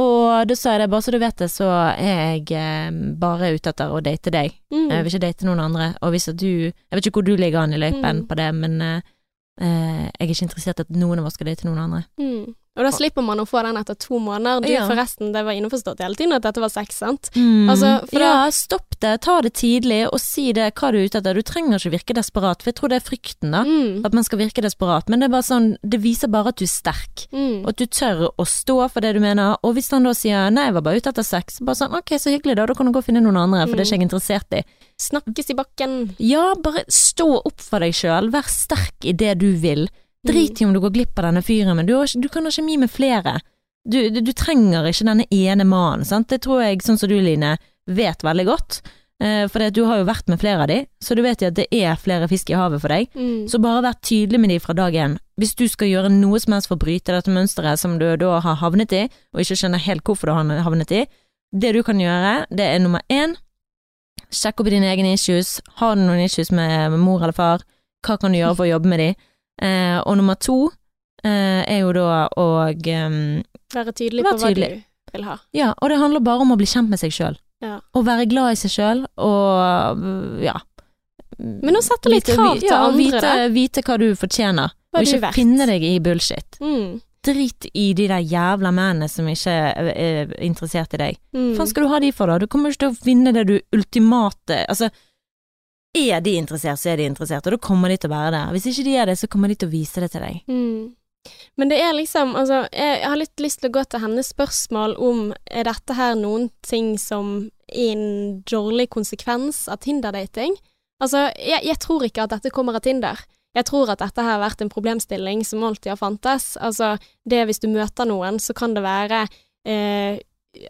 Og da sa jeg det, bare så du vet det, så er jeg eh, bare ute etter å date deg. Mm. Jeg vil ikke date noen andre. Og hvis at du Jeg vet ikke hvor du ligger an i løypen Mm. på det, men eh, eh, jeg er ikke interessert i at noen av oss skal date noen andre. Mm. Og da slipper man å få den etter to måneder. Du Ja. forresten, det var innforstått hele tiden at dette var sex, sant? Mm. Altså, ja, stopp det, ta det tidlig, og si det hva du er ute etter. Du trenger ikke virke desperat, for jeg tror det er frykten, da. Mm. At man skal virke desperat, men det er bare sånn, det viser bare at du er sterk. Mm. Og at du tør å stå for det du mener, og hvis han da sier nei, jeg var bare ute etter sex, bare sånn ok, så hyggelig da, da kan du gå og finne noen andre, for det er ikke jeg interessert i. Snakkes i bakken. Ja, bare stå opp for deg sjøl, vær sterk i det du vil. Drit i om du går glipp av denne fyren, men du, har, du kan ha kjemi med flere. Du, du, du trenger ikke denne ene mannen, sant. Det tror jeg, sånn som du Line, vet veldig godt. Eh, for du har jo vært med flere av de, så du vet jo at det er flere fisk i havet for deg. Mm. Så bare vær tydelig med de fra dag én. Hvis du skal gjøre noe som helst for å bryte dette mønsteret som du da har havnet i, og ikke skjønner helt hvorfor du har havnet i, det du kan gjøre, det er nummer én, sjekk opp i dine egne issues. Har du noen issues med mor eller far? Hva kan du gjøre for å jobbe med de? Eh, og nummer to eh, er jo da å um, Være tydelig være på hva du vil ha. Ja, og det handler bare om å bli kjent med seg sjøl. Ja. Å være glad i seg sjøl, og ja. Men å sette litt Vite- krav til ja, andre, vite, da. vite hva du fortjener, Hva og ikke finne deg i bullshit. Mm. Drit i de der jævla mennene som ikke er, er interessert i deg. Mm. Hva faen skal du ha de for, da? Du kommer ikke til å finne det du ultimate Altså, er de interessert, så er de interessert, og da kommer de til å være der. Hvis ikke de er det, så kommer de til å vise det til deg. Mm. Men det er liksom Altså, jeg har litt lyst til å gå til hennes spørsmål om er dette her noen ting som er en dårlig konsekvens av Tinder-dating? Altså, jeg, jeg tror ikke at dette kommer av Tinder. Jeg tror at dette har vært en problemstilling som alltid har fantes. Altså, det hvis du møter noen, så kan det være eh,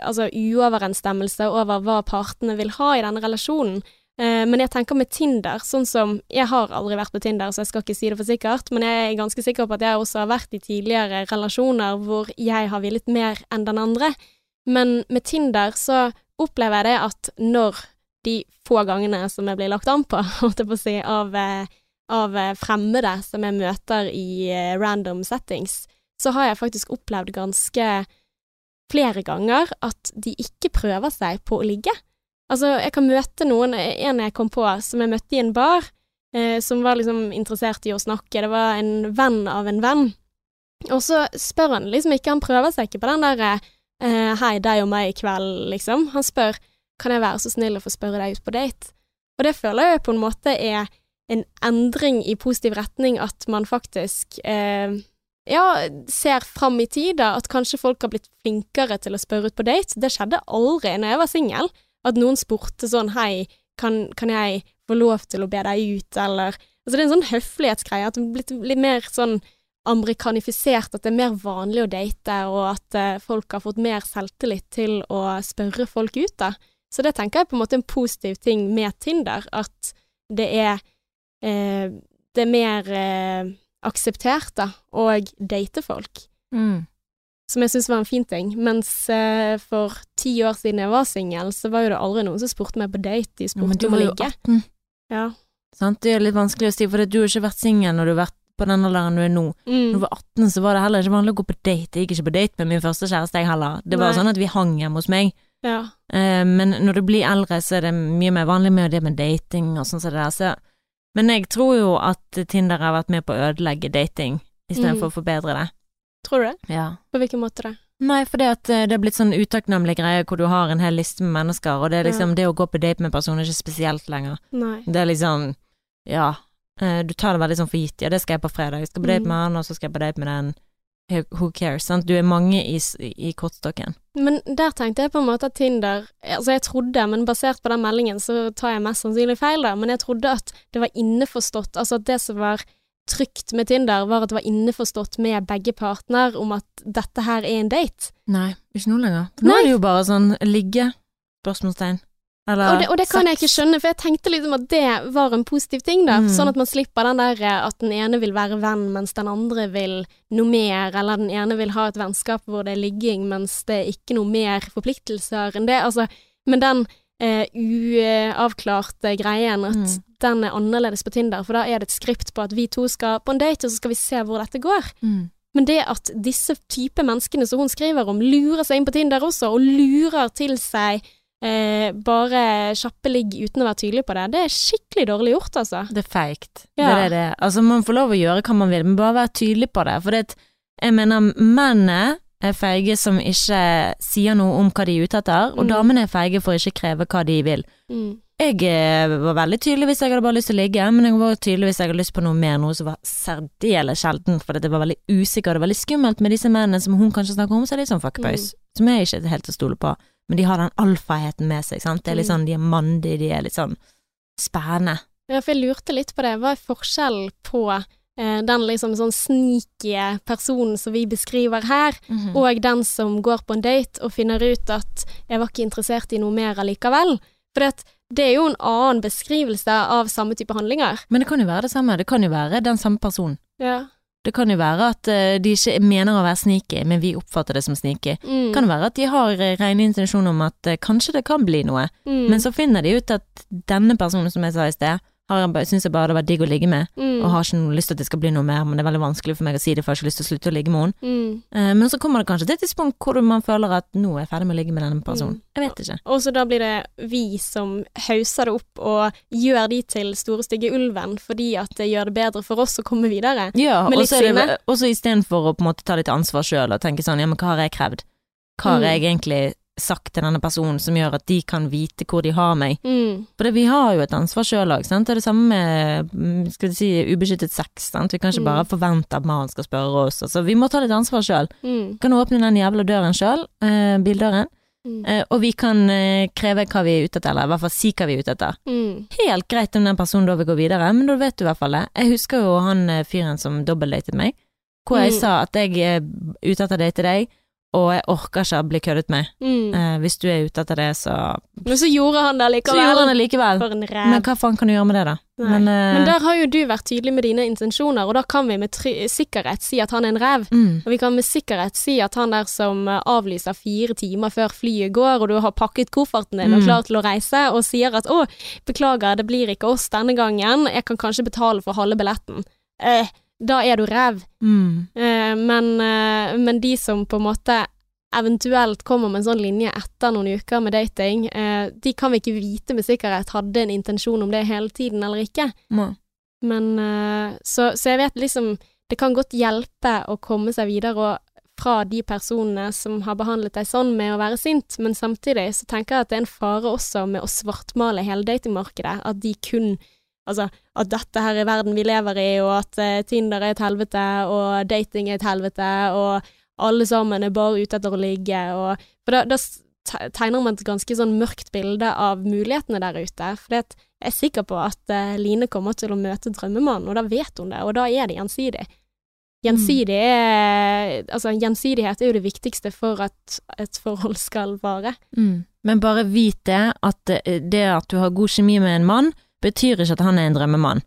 altså uoverensstemmelse over hva partene vil ha i denne relasjonen. Eh, men jeg tenker med Tinder, sånn som Jeg har aldri vært på Tinder, så jeg skal ikke si det for sikkert, men jeg er ganske sikker på at jeg også har vært i tidligere relasjoner hvor jeg har villet mer enn den andre. Men med Tinder så opplever jeg det at når de få gangene som jeg blir lagt an på, *laughs* holdt jeg på å si, av, eh, av eh, fremmede som jeg møter i random settings, så har jeg faktisk opplevd ganske flere ganger at de ikke prøver seg på å ligge. Altså, jeg kan møte noen, en jeg kom på, som jeg møtte i en bar, eh, som var liksom interessert i å snakke, det var en venn av en venn. Og så spør han liksom ikke, han prøver seg ikke på den der eh, hei, deg og meg i kveld, liksom. Han spør kan jeg være så snill å få spørre deg ut på date? Og det føler jeg på en måte er en endring i positiv retning, at man faktisk eh, ja, ser fram i tid, da, at kanskje folk har blitt flinkere til å spørre ut på date. Det skjedde aldri når jeg var singel, at noen spurte sånn hei, kan, kan jeg få lov til å be deg ut, eller Altså det er en sånn høflighetsgreie, at det er blitt litt mer sånn amerikanifisert, at det er mer vanlig å date, og at uh, folk har fått mer selvtillit til å spørre folk ut, da. Så det tenker jeg på en måte er en positiv ting med Tinder, at det er eh, det er mer eh, akseptert, da, å date folk. Mm. Som jeg syns var en fin ting. Mens eh, for ti år siden jeg var singel, så var jo det aldri noen som spurte meg på date. De Ja, om spurte ligge. om å var jo 18, Ja. sant? Det er litt vanskelig å si, for du har ikke vært singel når du har vært på den alderen du er nå. Når Mm. du var 18, så var det heller ikke vanlig å gå på date. Jeg gikk ikke på date med min første kjæreste, jeg heller. Det var Nei. sånn at vi hang hjemme hos meg. ja. Eh, men når du blir eldre, så er det mye mer vanlig med det med dating og sånn som det der. Så, men jeg tror jo at Tinder har vært med på å ødelegge dating, istedenfor Mm. å forbedre det. Tror du det? Ja. På hvilken måte det? Nei, for det at eh, det har blitt sånn utakknemlig greie hvor du har en hel liste med mennesker, og det er liksom det å gå på date med en person er ikke spesielt lenger. Nei. Det er liksom, ja, eh, du tar det veldig sånn for gitt. Ja, det skal jeg på fredag. Jeg skal på date Mm. med han, og så skal jeg på date med den. Who cares, sant. Du er mange i, i kortstokken. Men der tenkte jeg på en måte at Tinder Altså, jeg trodde, men basert på den meldingen, så tar jeg mest sannsynlig feil, da, men jeg trodde at det var innforstått, altså at det som var trygt med Tinder, var at det var innforstått med begge partner om at dette her er en date. Nei, ikke nå lenger. For nå Nei. er det jo bare sånn ligge, spørsmålstegn. Eller Og det, og det kan jeg ikke skjønne, for jeg tenkte liksom at det var en positiv ting, da. Mm. Sånn at man slipper den der eh, at den ene vil være venn, mens den andre vil noe mer, eller den ene vil ha et vennskap hvor det er ligging, mens det er ikke noe mer forpliktelser enn det. Altså, men den eh, uavklarte greien, at Mm. den er annerledes på Tinder, for da er det et skript på at vi to skal på en date, og så skal vi se hvor dette går. Mm. Men det at disse type menneskene som hun skriver om, lurer seg inn på Tinder også, og lurer til seg eh, bare kjappe ligg uten å være tydelig på det, det er skikkelig dårlig gjort, altså. Det er feigt. Ja. Det er det. Altså, man får lov å gjøre hva man vil, men bare være tydelig på det. For det, jeg mener, mennene er feige som ikke sier noe om hva de er ute etter, og Mm. damene er feige for ikke kreve hva de vil. Mm. Jeg eh, var veldig tydelig hvis jeg hadde bare lyst til å ligge, men jeg var tydelig hvis jeg hadde lyst på noe mer, noe som var særdeles sjelden, for det var veldig usikkert og veldig skummelt med disse mennene som hun kanskje snakker om, så er de sånn fuckboys, som jeg ikke er helt til å stole på. Men de har den alfaheten med seg, sant. Det er litt Mm. sånn, de er mandige, de er litt sånn spennende. Ja, for jeg lurte litt på det. Hva er forskjellen på den liksom sånn sneaky personen som vi beskriver her, Mhm. og den som går på en date og finner ut at 'jeg var ikke interessert i noe mer allikevel'? For det, det er jo en annen beskrivelse av samme type handlinger. Men det kan jo være det samme, det kan jo være den samme personen. Ja. Det kan jo være at eh, de ikke mener å være sneaky, men vi oppfatter det som sneaky. Mm. Det kan være at de har eh, rene intensjoner om at eh, kanskje det kan bli noe, mm. men så finner de ut at denne personen som jeg sa i sted, syns jeg bare det var digg å ligge med, mm. og har ikke noe lyst til at det skal bli noe mer, men det er veldig vanskelig for meg å si det, for jeg har ikke lyst til å slutte å ligge med henne. mm. Eh, Men så kommer det kanskje til et tidspunkt hvor man føler at nå er jeg ferdig med å ligge med denne personen. Mm. Jeg vet ikke. Og så da blir det vi som hauser det opp og gjør de til store stygge ulven, fordi at det gjør det bedre for oss å komme videre. Ja, Med litt så Og så sinne. istedenfor å på en måte ta litt ansvar sjøl og tenke sånn, ja, men hva har jeg krevd? Hva har Mm. jeg egentlig sagt til denne personen som gjør at de kan vite hvor de har meg? Mm. For det, vi har jo et ansvar sjøl òg, sant. Det er det samme med mm, skal vi si, ubeskyttet sex, sant. Vi kan ikke Mm. bare forvente at mannen skal spørre oss. Altså, vi må ta litt ansvar sjøl. Mm. Kan åpne den jævla døren sjøl, eh, bildøren, Mm. eh, og vi kan eh, kreve hva vi er ute etter, eller i hvert fall si hva vi er ute etter. Mm. Helt greit om den personen da vil gå videre, men da vet du i hvert fall det. Jeg husker jo han eh, fyren som dobbeltdatet meg, hvor jeg Mm. sa at jeg er ute etter å date deg, og jeg orker ikke å bli køddet med. Mm. Eh, hvis du er ute etter det, så Men så gjorde han det likevel. Så gjorde han det likevel. For en ræv. Men hva faen kan du gjøre med det, da? Men, eh, Men der har jo du vært tydelig med dine intensjoner, og da kan vi med sikkerhet si at han er en ræv. mm, Og vi kan med sikkerhet si at han der som eh, avlyser fire timer før flyet går, og du har pakket kofferten din og Mm. klar til å reise, og sier at 'å, beklager, det blir ikke oss denne gangen, jeg kan kanskje betale for halve billetten'. Eh, da er du ræv. mm, Eh, men, eh, men de som på en måte eventuelt kommer med en sånn linje etter noen uker med dating, eh, de kan vi ikke vite med sikkerhet hadde en intensjon om det hele tiden eller ikke. Mm. Men eh, så, så jeg vet liksom Det kan godt hjelpe å komme seg videre fra de personene som har behandlet deg sånn med å være sint, men samtidig så tenker jeg at det er en fare også med å svartmale hele datingmarkedet. At de kun Altså, at dette her er verden vi lever i, og at eh, Tinder er et helvete, og dating er et helvete, og alle sammen er bare ute etter å ligge, og For da, da tegner man et ganske sånn mørkt bilde av mulighetene der ute. For jeg er sikker på at eh, Line kommer til å møte drømmemannen, og da vet hun det, og da er det gjensidig. Gjensidig er Altså, gjensidighet er jo det viktigste for at et forhold skal vare. Mm. Men bare vit det, at eh, det at du har god kjemi med en mann, betyr ikke at han er en drømmemann.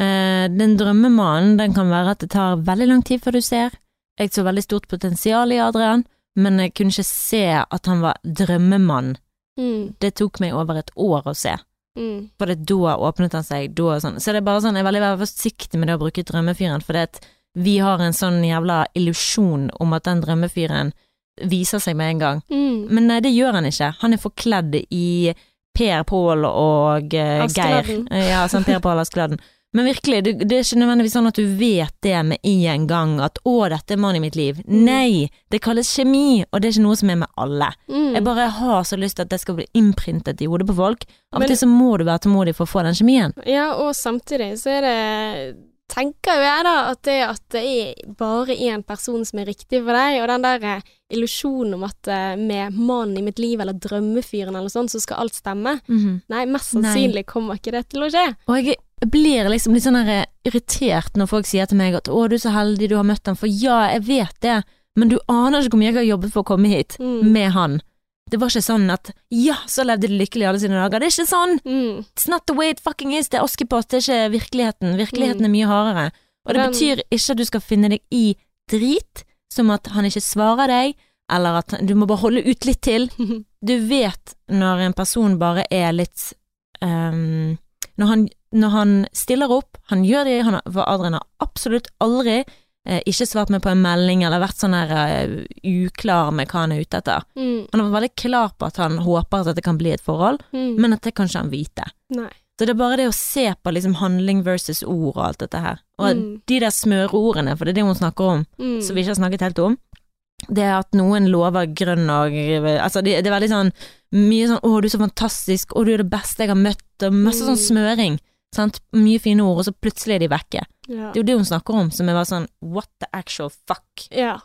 Eh, den drømmemannen, den kan være at det tar veldig lang tid før du ser. Jeg så veldig stort potensial i Adrian, men jeg kunne ikke se at han var drømmemann. Mm, Det tok meg over et år å se. mm, For det da åpnet han seg, da og sånn. Så det er bare sånn, jeg er veldig, veldig forsiktig med det å bruke drømmefyren, for det at vi har en sånn jævla illusjon om at den drømmefyren viser seg med en gang. mm. Men nei, det gjør han ikke. Han er forkledd i Per Pål og uh, Geir. Eh, Ja, sånn Per Pål Askeladden. *laughs* Men virkelig, det, det er ikke nødvendigvis sånn at du vet det med en gang, at å, dette er mannen i mitt liv. Mm. Nei, det kalles kjemi, og det er ikke noe som er med alle. Mm. Jeg bare har så lyst til at det skal bli innprintet i hodet på folk. Av og til så må du være tålmodig for å få den kjemien. Ja, og samtidig så er det Tenker jo jeg da at det at det er bare én person som er riktig for deg, og den der eh, illusjonen om at eh, med mannen i mitt liv eller drømmefyren eller sånn, så skal alt stemme. Nei, mest Nei. sannsynlig kommer ikke det til å skje. Og jeg blir liksom litt sånn her irritert når folk sier til meg at 'å, du er så heldig du har møtt ham', for ja, jeg vet det, men du aner ikke hvor mye jeg har jobbet for å komme hit Mm. med han. Det var ikke sånn at 'ja, så levde de lykkelig alle sine dager'. Det er ikke sånn! Mm. It's not the way it fucking is. Det er Askepott, det er ikke virkeligheten. Virkeligheten er mye hardere. Og det betyr ikke at du skal finne deg i drit, som at han ikke svarer deg, eller at du må bare holde ut litt til. *laughs* Du vet når en person bare er litt um, når, han, når han stiller opp, han gjør det, han har, for Adrian har absolutt aldri eh, ikke svart meg på en melding eller vært sånn her uh, uklar med hva han er ute etter. Mm. Han har vært veldig klar på at han håper at det kan bli et forhold, Mm. men at det kan ikke han vite. Nei. Så det er bare det å se på liksom handling versus ord og alt dette her. Og Mm. de der smøreordene, for det er det hun snakker om, Mm. som vi ikke har snakket helt om, det er at noen lover grønn og Altså, det, det er veldig sånn mye sånn 'Å, du er så fantastisk', 'Å, du er det beste jeg har møtt', og masse sånn Mm. smøring. Sant? Mye fine ord, og så plutselig er de vekke. Ja. Det er jo det hun snakker om, som er bare sånn 'what the actual fuck'. ja.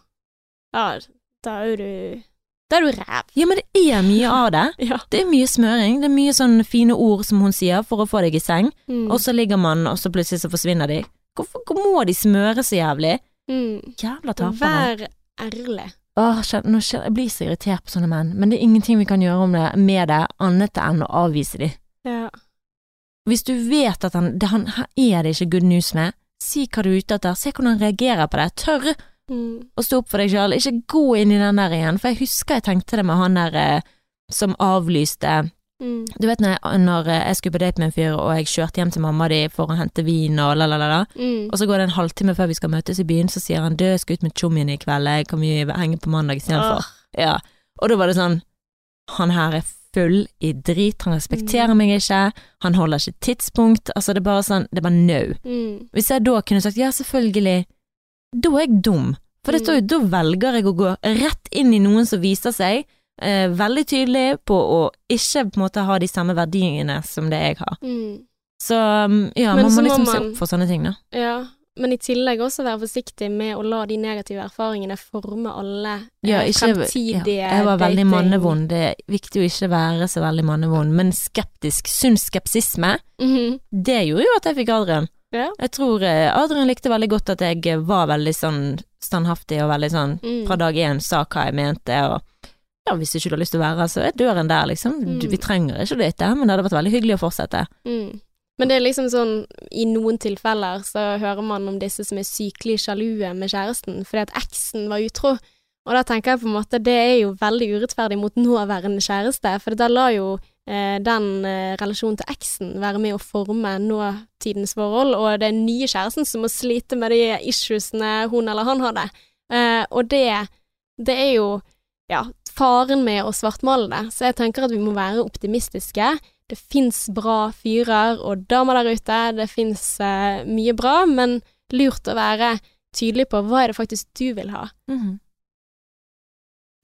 Ja, da er du Da er du ræv. Ja, men det er mye av det. *laughs* Ja. Det er mye smøring, det er mye sånne fine ord som hun sier for å få deg i seng, Mm. og så ligger man, og så plutselig så forsvinner de. Hvorfor hvor må de smøre så jævlig? Mm. Jævla tapere. Vær ærlig. Åh, nå jeg blir så irritert på sånne menn, men det er ingenting vi kan gjøre om det, med det, annet enn å avvise de. Ja. Hvis du vet at han, det, han her er det ikke good news med, si hva du er ute etter, se hvordan han reagerer på det, tørr Mm. Og stå opp for deg sjøl, ikke gå inn i den der igjen, for jeg husker jeg tenkte det med han der eh, som avlyste Mm. Du vet når jeg, når jeg skulle på date med en fyr, og jeg kjørte hjem til mamma di for å hente vin og la, la, la, la, Mm. og så går det en halvtime før vi skal møtes i byen, så sier han du, jeg skal ut med tjommien i kveld, jeg kan vi henge på mandag istedenfor. Oh. Ja, og da var det sånn Han her er full i drit, han respekterer Mm. meg ikke, han holder ikke tidspunkt, altså det er bare sånn, det er bare no. Mm. Hvis jeg da kunne sagt ja, selvfølgelig, da er jeg dum. For det Mm. står jo, da velger jeg å gå rett inn i noen som viser seg eh, veldig tydelig på å ikke på en måte ha de samme verdiene som det jeg har. Mm. Så um, ja, Men man må liksom se opp for sånne ting, da. Ja, men i tillegg også være forsiktig med å la de negative erfaringene forme alle Ja, eh, ikke, fremtidige ja, jeg var veldig mannevond, det er viktig å ikke være så veldig mannevond, men skeptisk, sunn skepsisme, Mhm. det gjorde jo at jeg fikk Adrian. Ja. Jeg tror eh, Adrian likte veldig godt at jeg eh, var veldig sånn standhaftig og veldig sånn Mm. fra dag én sa hva jeg mente, og ja, hvis ikke du har lyst til å være her, så er døren der, liksom. Mm. vi trenger ikke date, men det hadde vært veldig hyggelig å fortsette. Mm. Men det er liksom sånn, i noen tilfeller så hører man om disse som er sykelig sjalue med kjæresten fordi at eksen var utro. Og da tenker jeg på en måte, det er jo veldig urettferdig mot nåværende kjæreste, for da lar jo den eh, relasjonen til eksen være med å forme nåtidens forhold, og det er nye kjæresten som må slite med de issuesene hun eller han hadde. Eh, og det, det er jo, ja, faren med å svartmale det. Så jeg tenker at vi må være optimistiske. Det fins bra fyrer og damer der ute, det fins eh, mye bra, men lurt å være tydelig på hva er det faktisk du vil ha. Mm.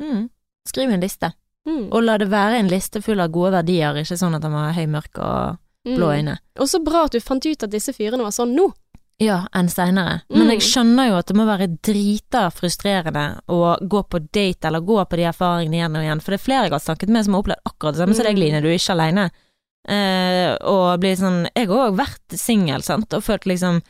Mm. Skriv en liste, Mm. og la det være en liste full av gode verdier, ikke sånn at han var høy, mørk og blå Mm. øyne. Og så bra at du fant ut at disse fyrene var sånn nå. Ja, enn seinere. Men Mm. jeg skjønner jo at det må være drita frustrerende å gå på date eller gå på de erfaringene igjen og igjen, for det er flere jeg har snakket med som har opplevd akkurat det samme som deg, er Line, du er ikke aleine. Eh, og blir sånn Jeg har òg vært singel, sant, og følt liksom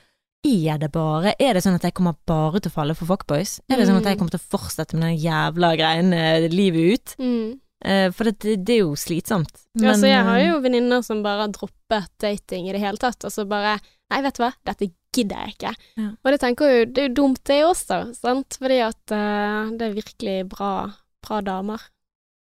er det bare Er det sånn at jeg kommer bare til å falle for fuckboys? Er det sånn at jeg Mm. kommer til å fortsette med den jævla greiene livet ut? Mm. Eh, for det, det er jo slitsomt. ja, så jeg har eh, jo venninner som bare har droppet dating i det hele tatt, og så bare Nei, vet du hva, dette gidder jeg ikke. Ja. Og det tenker jo, det er jo dumt det også, sant, fordi at uh, det er virkelig bra, bra damer.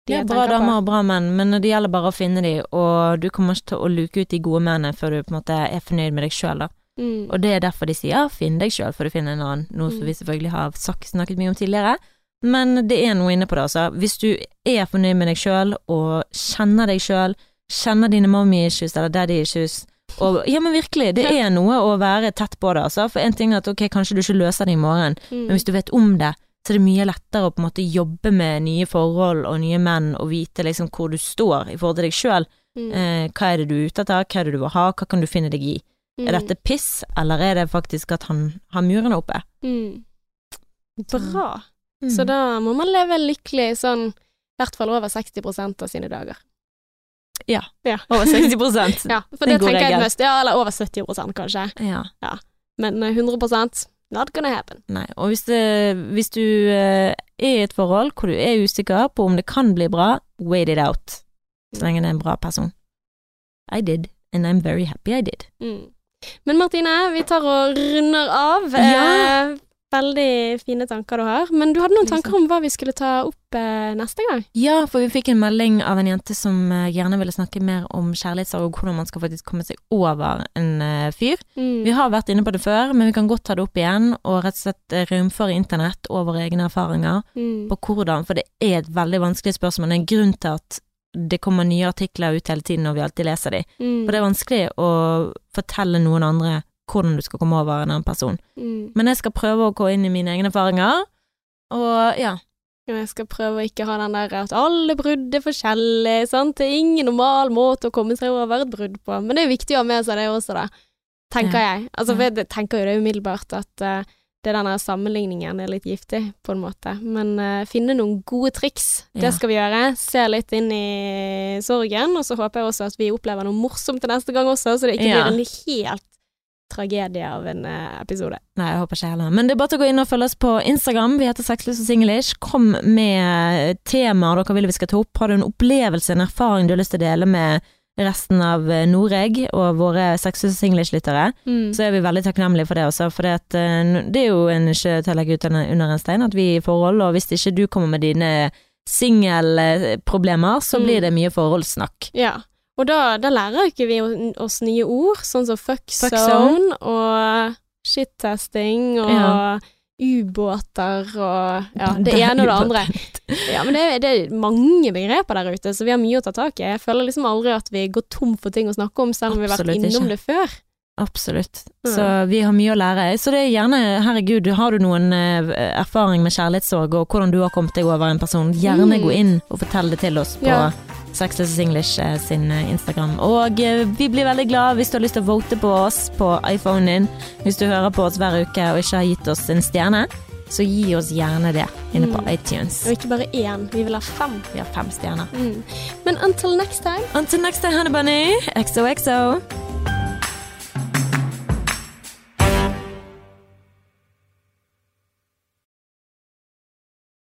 de Ja, bra damer og bra menn, men det gjelder bare å finne dem, og du kommer ikke til å luke ut de gode mennene før du på en måte er fornøyd med deg sjøl, da. Mm. Og det er derfor de sier finn deg sjøl for du finner en annen, noe som Mm. vi selvfølgelig har snakket mye om tidligere. Men det er noe inne på det, altså. Hvis du er fornøyd med deg sjøl og kjenner deg sjøl, kjenner dine mommy issues eller daddy issues, og ja, men virkelig, det er noe å være tett på det, altså. For en ting er at ok, kanskje du ikke løser det i morgen, Mm. men hvis du vet om det, så er det mye lettere å på en måte jobbe med nye forhold og nye menn og vite liksom hvor du står i forhold til deg sjøl. Mm. Eh, hva er det du er ute etter, hva er det du vil ha, hva kan du finne deg i? Er Mm. dette piss, eller er det faktisk at han har murene oppe? Mm. Bra. Mm. Så da må man leve lykkelig sånn i hvert fall over 60% av sine dager. Ja. Ja. *laughs* Over 60% Ja, for Det er det tenker regel. jeg mest. Ja, eller over 70 kanskje. Ja. Men eh, 100% not gonna happen. Nei. Og hvis, det, hvis du eh, er i et forhold hvor du er usikker på om det kan bli bra, wait it out. Så lenge det er en bra person. I did, and I'm very happy I did. Mm. Men Martine, vi tar og runder av. Ja. Eh, veldig fine tanker du har. Men du hadde noen tanker om hva vi skulle ta opp eh, neste gang? Ja, for vi fikk en melding av en jente som eh, gjerne ville snakke mer om kjærlighetssorg og hvordan man skal faktisk komme seg over en eh, fyr. Mm. Vi har vært inne på det før, men vi kan godt ta det opp igjen og rett og slett eh, rømføre internett og våre egne erfaringer Mm. på hvordan, for det er et veldig vanskelig spørsmål. Det er en grunn til at det kommer nye artikler ut hele tiden, og vi alltid leser de. Mm. For det er vanskelig å fortelle noen andre hvordan du skal komme over en annen person. Mm. Men jeg skal prøve å gå inn i mine egne erfaringer, og ja. Jeg skal prøve å ikke ha den der at alle brudd er forskjellige, sant. Det er ingen normal måte å komme seg over et brudd på. Men det er viktig å ha med seg det også, da. Tenker jeg. Altså, Ja. for jeg tenker jo det umiddelbart at eh, det denne sammenligningen er litt giftig, på en måte. Men uh, finne noen gode triks, Ja. det skal vi gjøre. Se litt inn i sorgen, og så håper jeg også at vi opplever noe morsomt til neste gang også, så det ikke Ja. blir en helt tragedie av en eh, episode. Nei, jeg håper ikke heller. Men det er bare til å gå inn og følge oss på Instagram. Vi heter Sexløs og singlish. Kom med temaer dere vil vi skal ta opp. Har du en opplevelse, en erfaring du har lyst til å dele med resten av eh, Noreg og våre og singlish-lyttere, Mm. så er vi veldig takknemlige for det også. For det, at, eh, det er jo en ikke til å legge ut under en stein at vi er i forhold, og hvis ikke du kommer med dine singelproblemer, så Mm. blir det mye forholdssnakk. Ja, og da, da lærer ikke vi oss nye ord, sånn som fuck, Fuck zone og shit-testing og Ja. Ubåter og ja, *laughs* det ene og det andre. Ja, men det, er- det er mange begreper der ute, så vi har mye å ta tak i. Jeg føler liksom aldri at vi går tom for ting å snakke om, selv om vi har vært innom ikke. det før. Absolutt. Så vi har mye å lære. Så det er gjerne, herregud, har du noen eh, erfaring med kjærlighetssorg og hvordan du har kommet deg over en person, gjerne Mm. gå inn og fortell det til oss på Ja. Sexless English eh, sin eh, Instagram. Og eh, vi blir veldig glad hvis du har lyst til å vote på oss på iPhonen din. Hvis du hører på oss hver uke og ikke har gitt oss en stjerne, så gi oss gjerne det inne på Mm. iTunes. Og ikke bare én, vi vil ha fem. Vi har fem stjerner. Mm. Men until next time. Until next time, Honey Bunny. XOXO.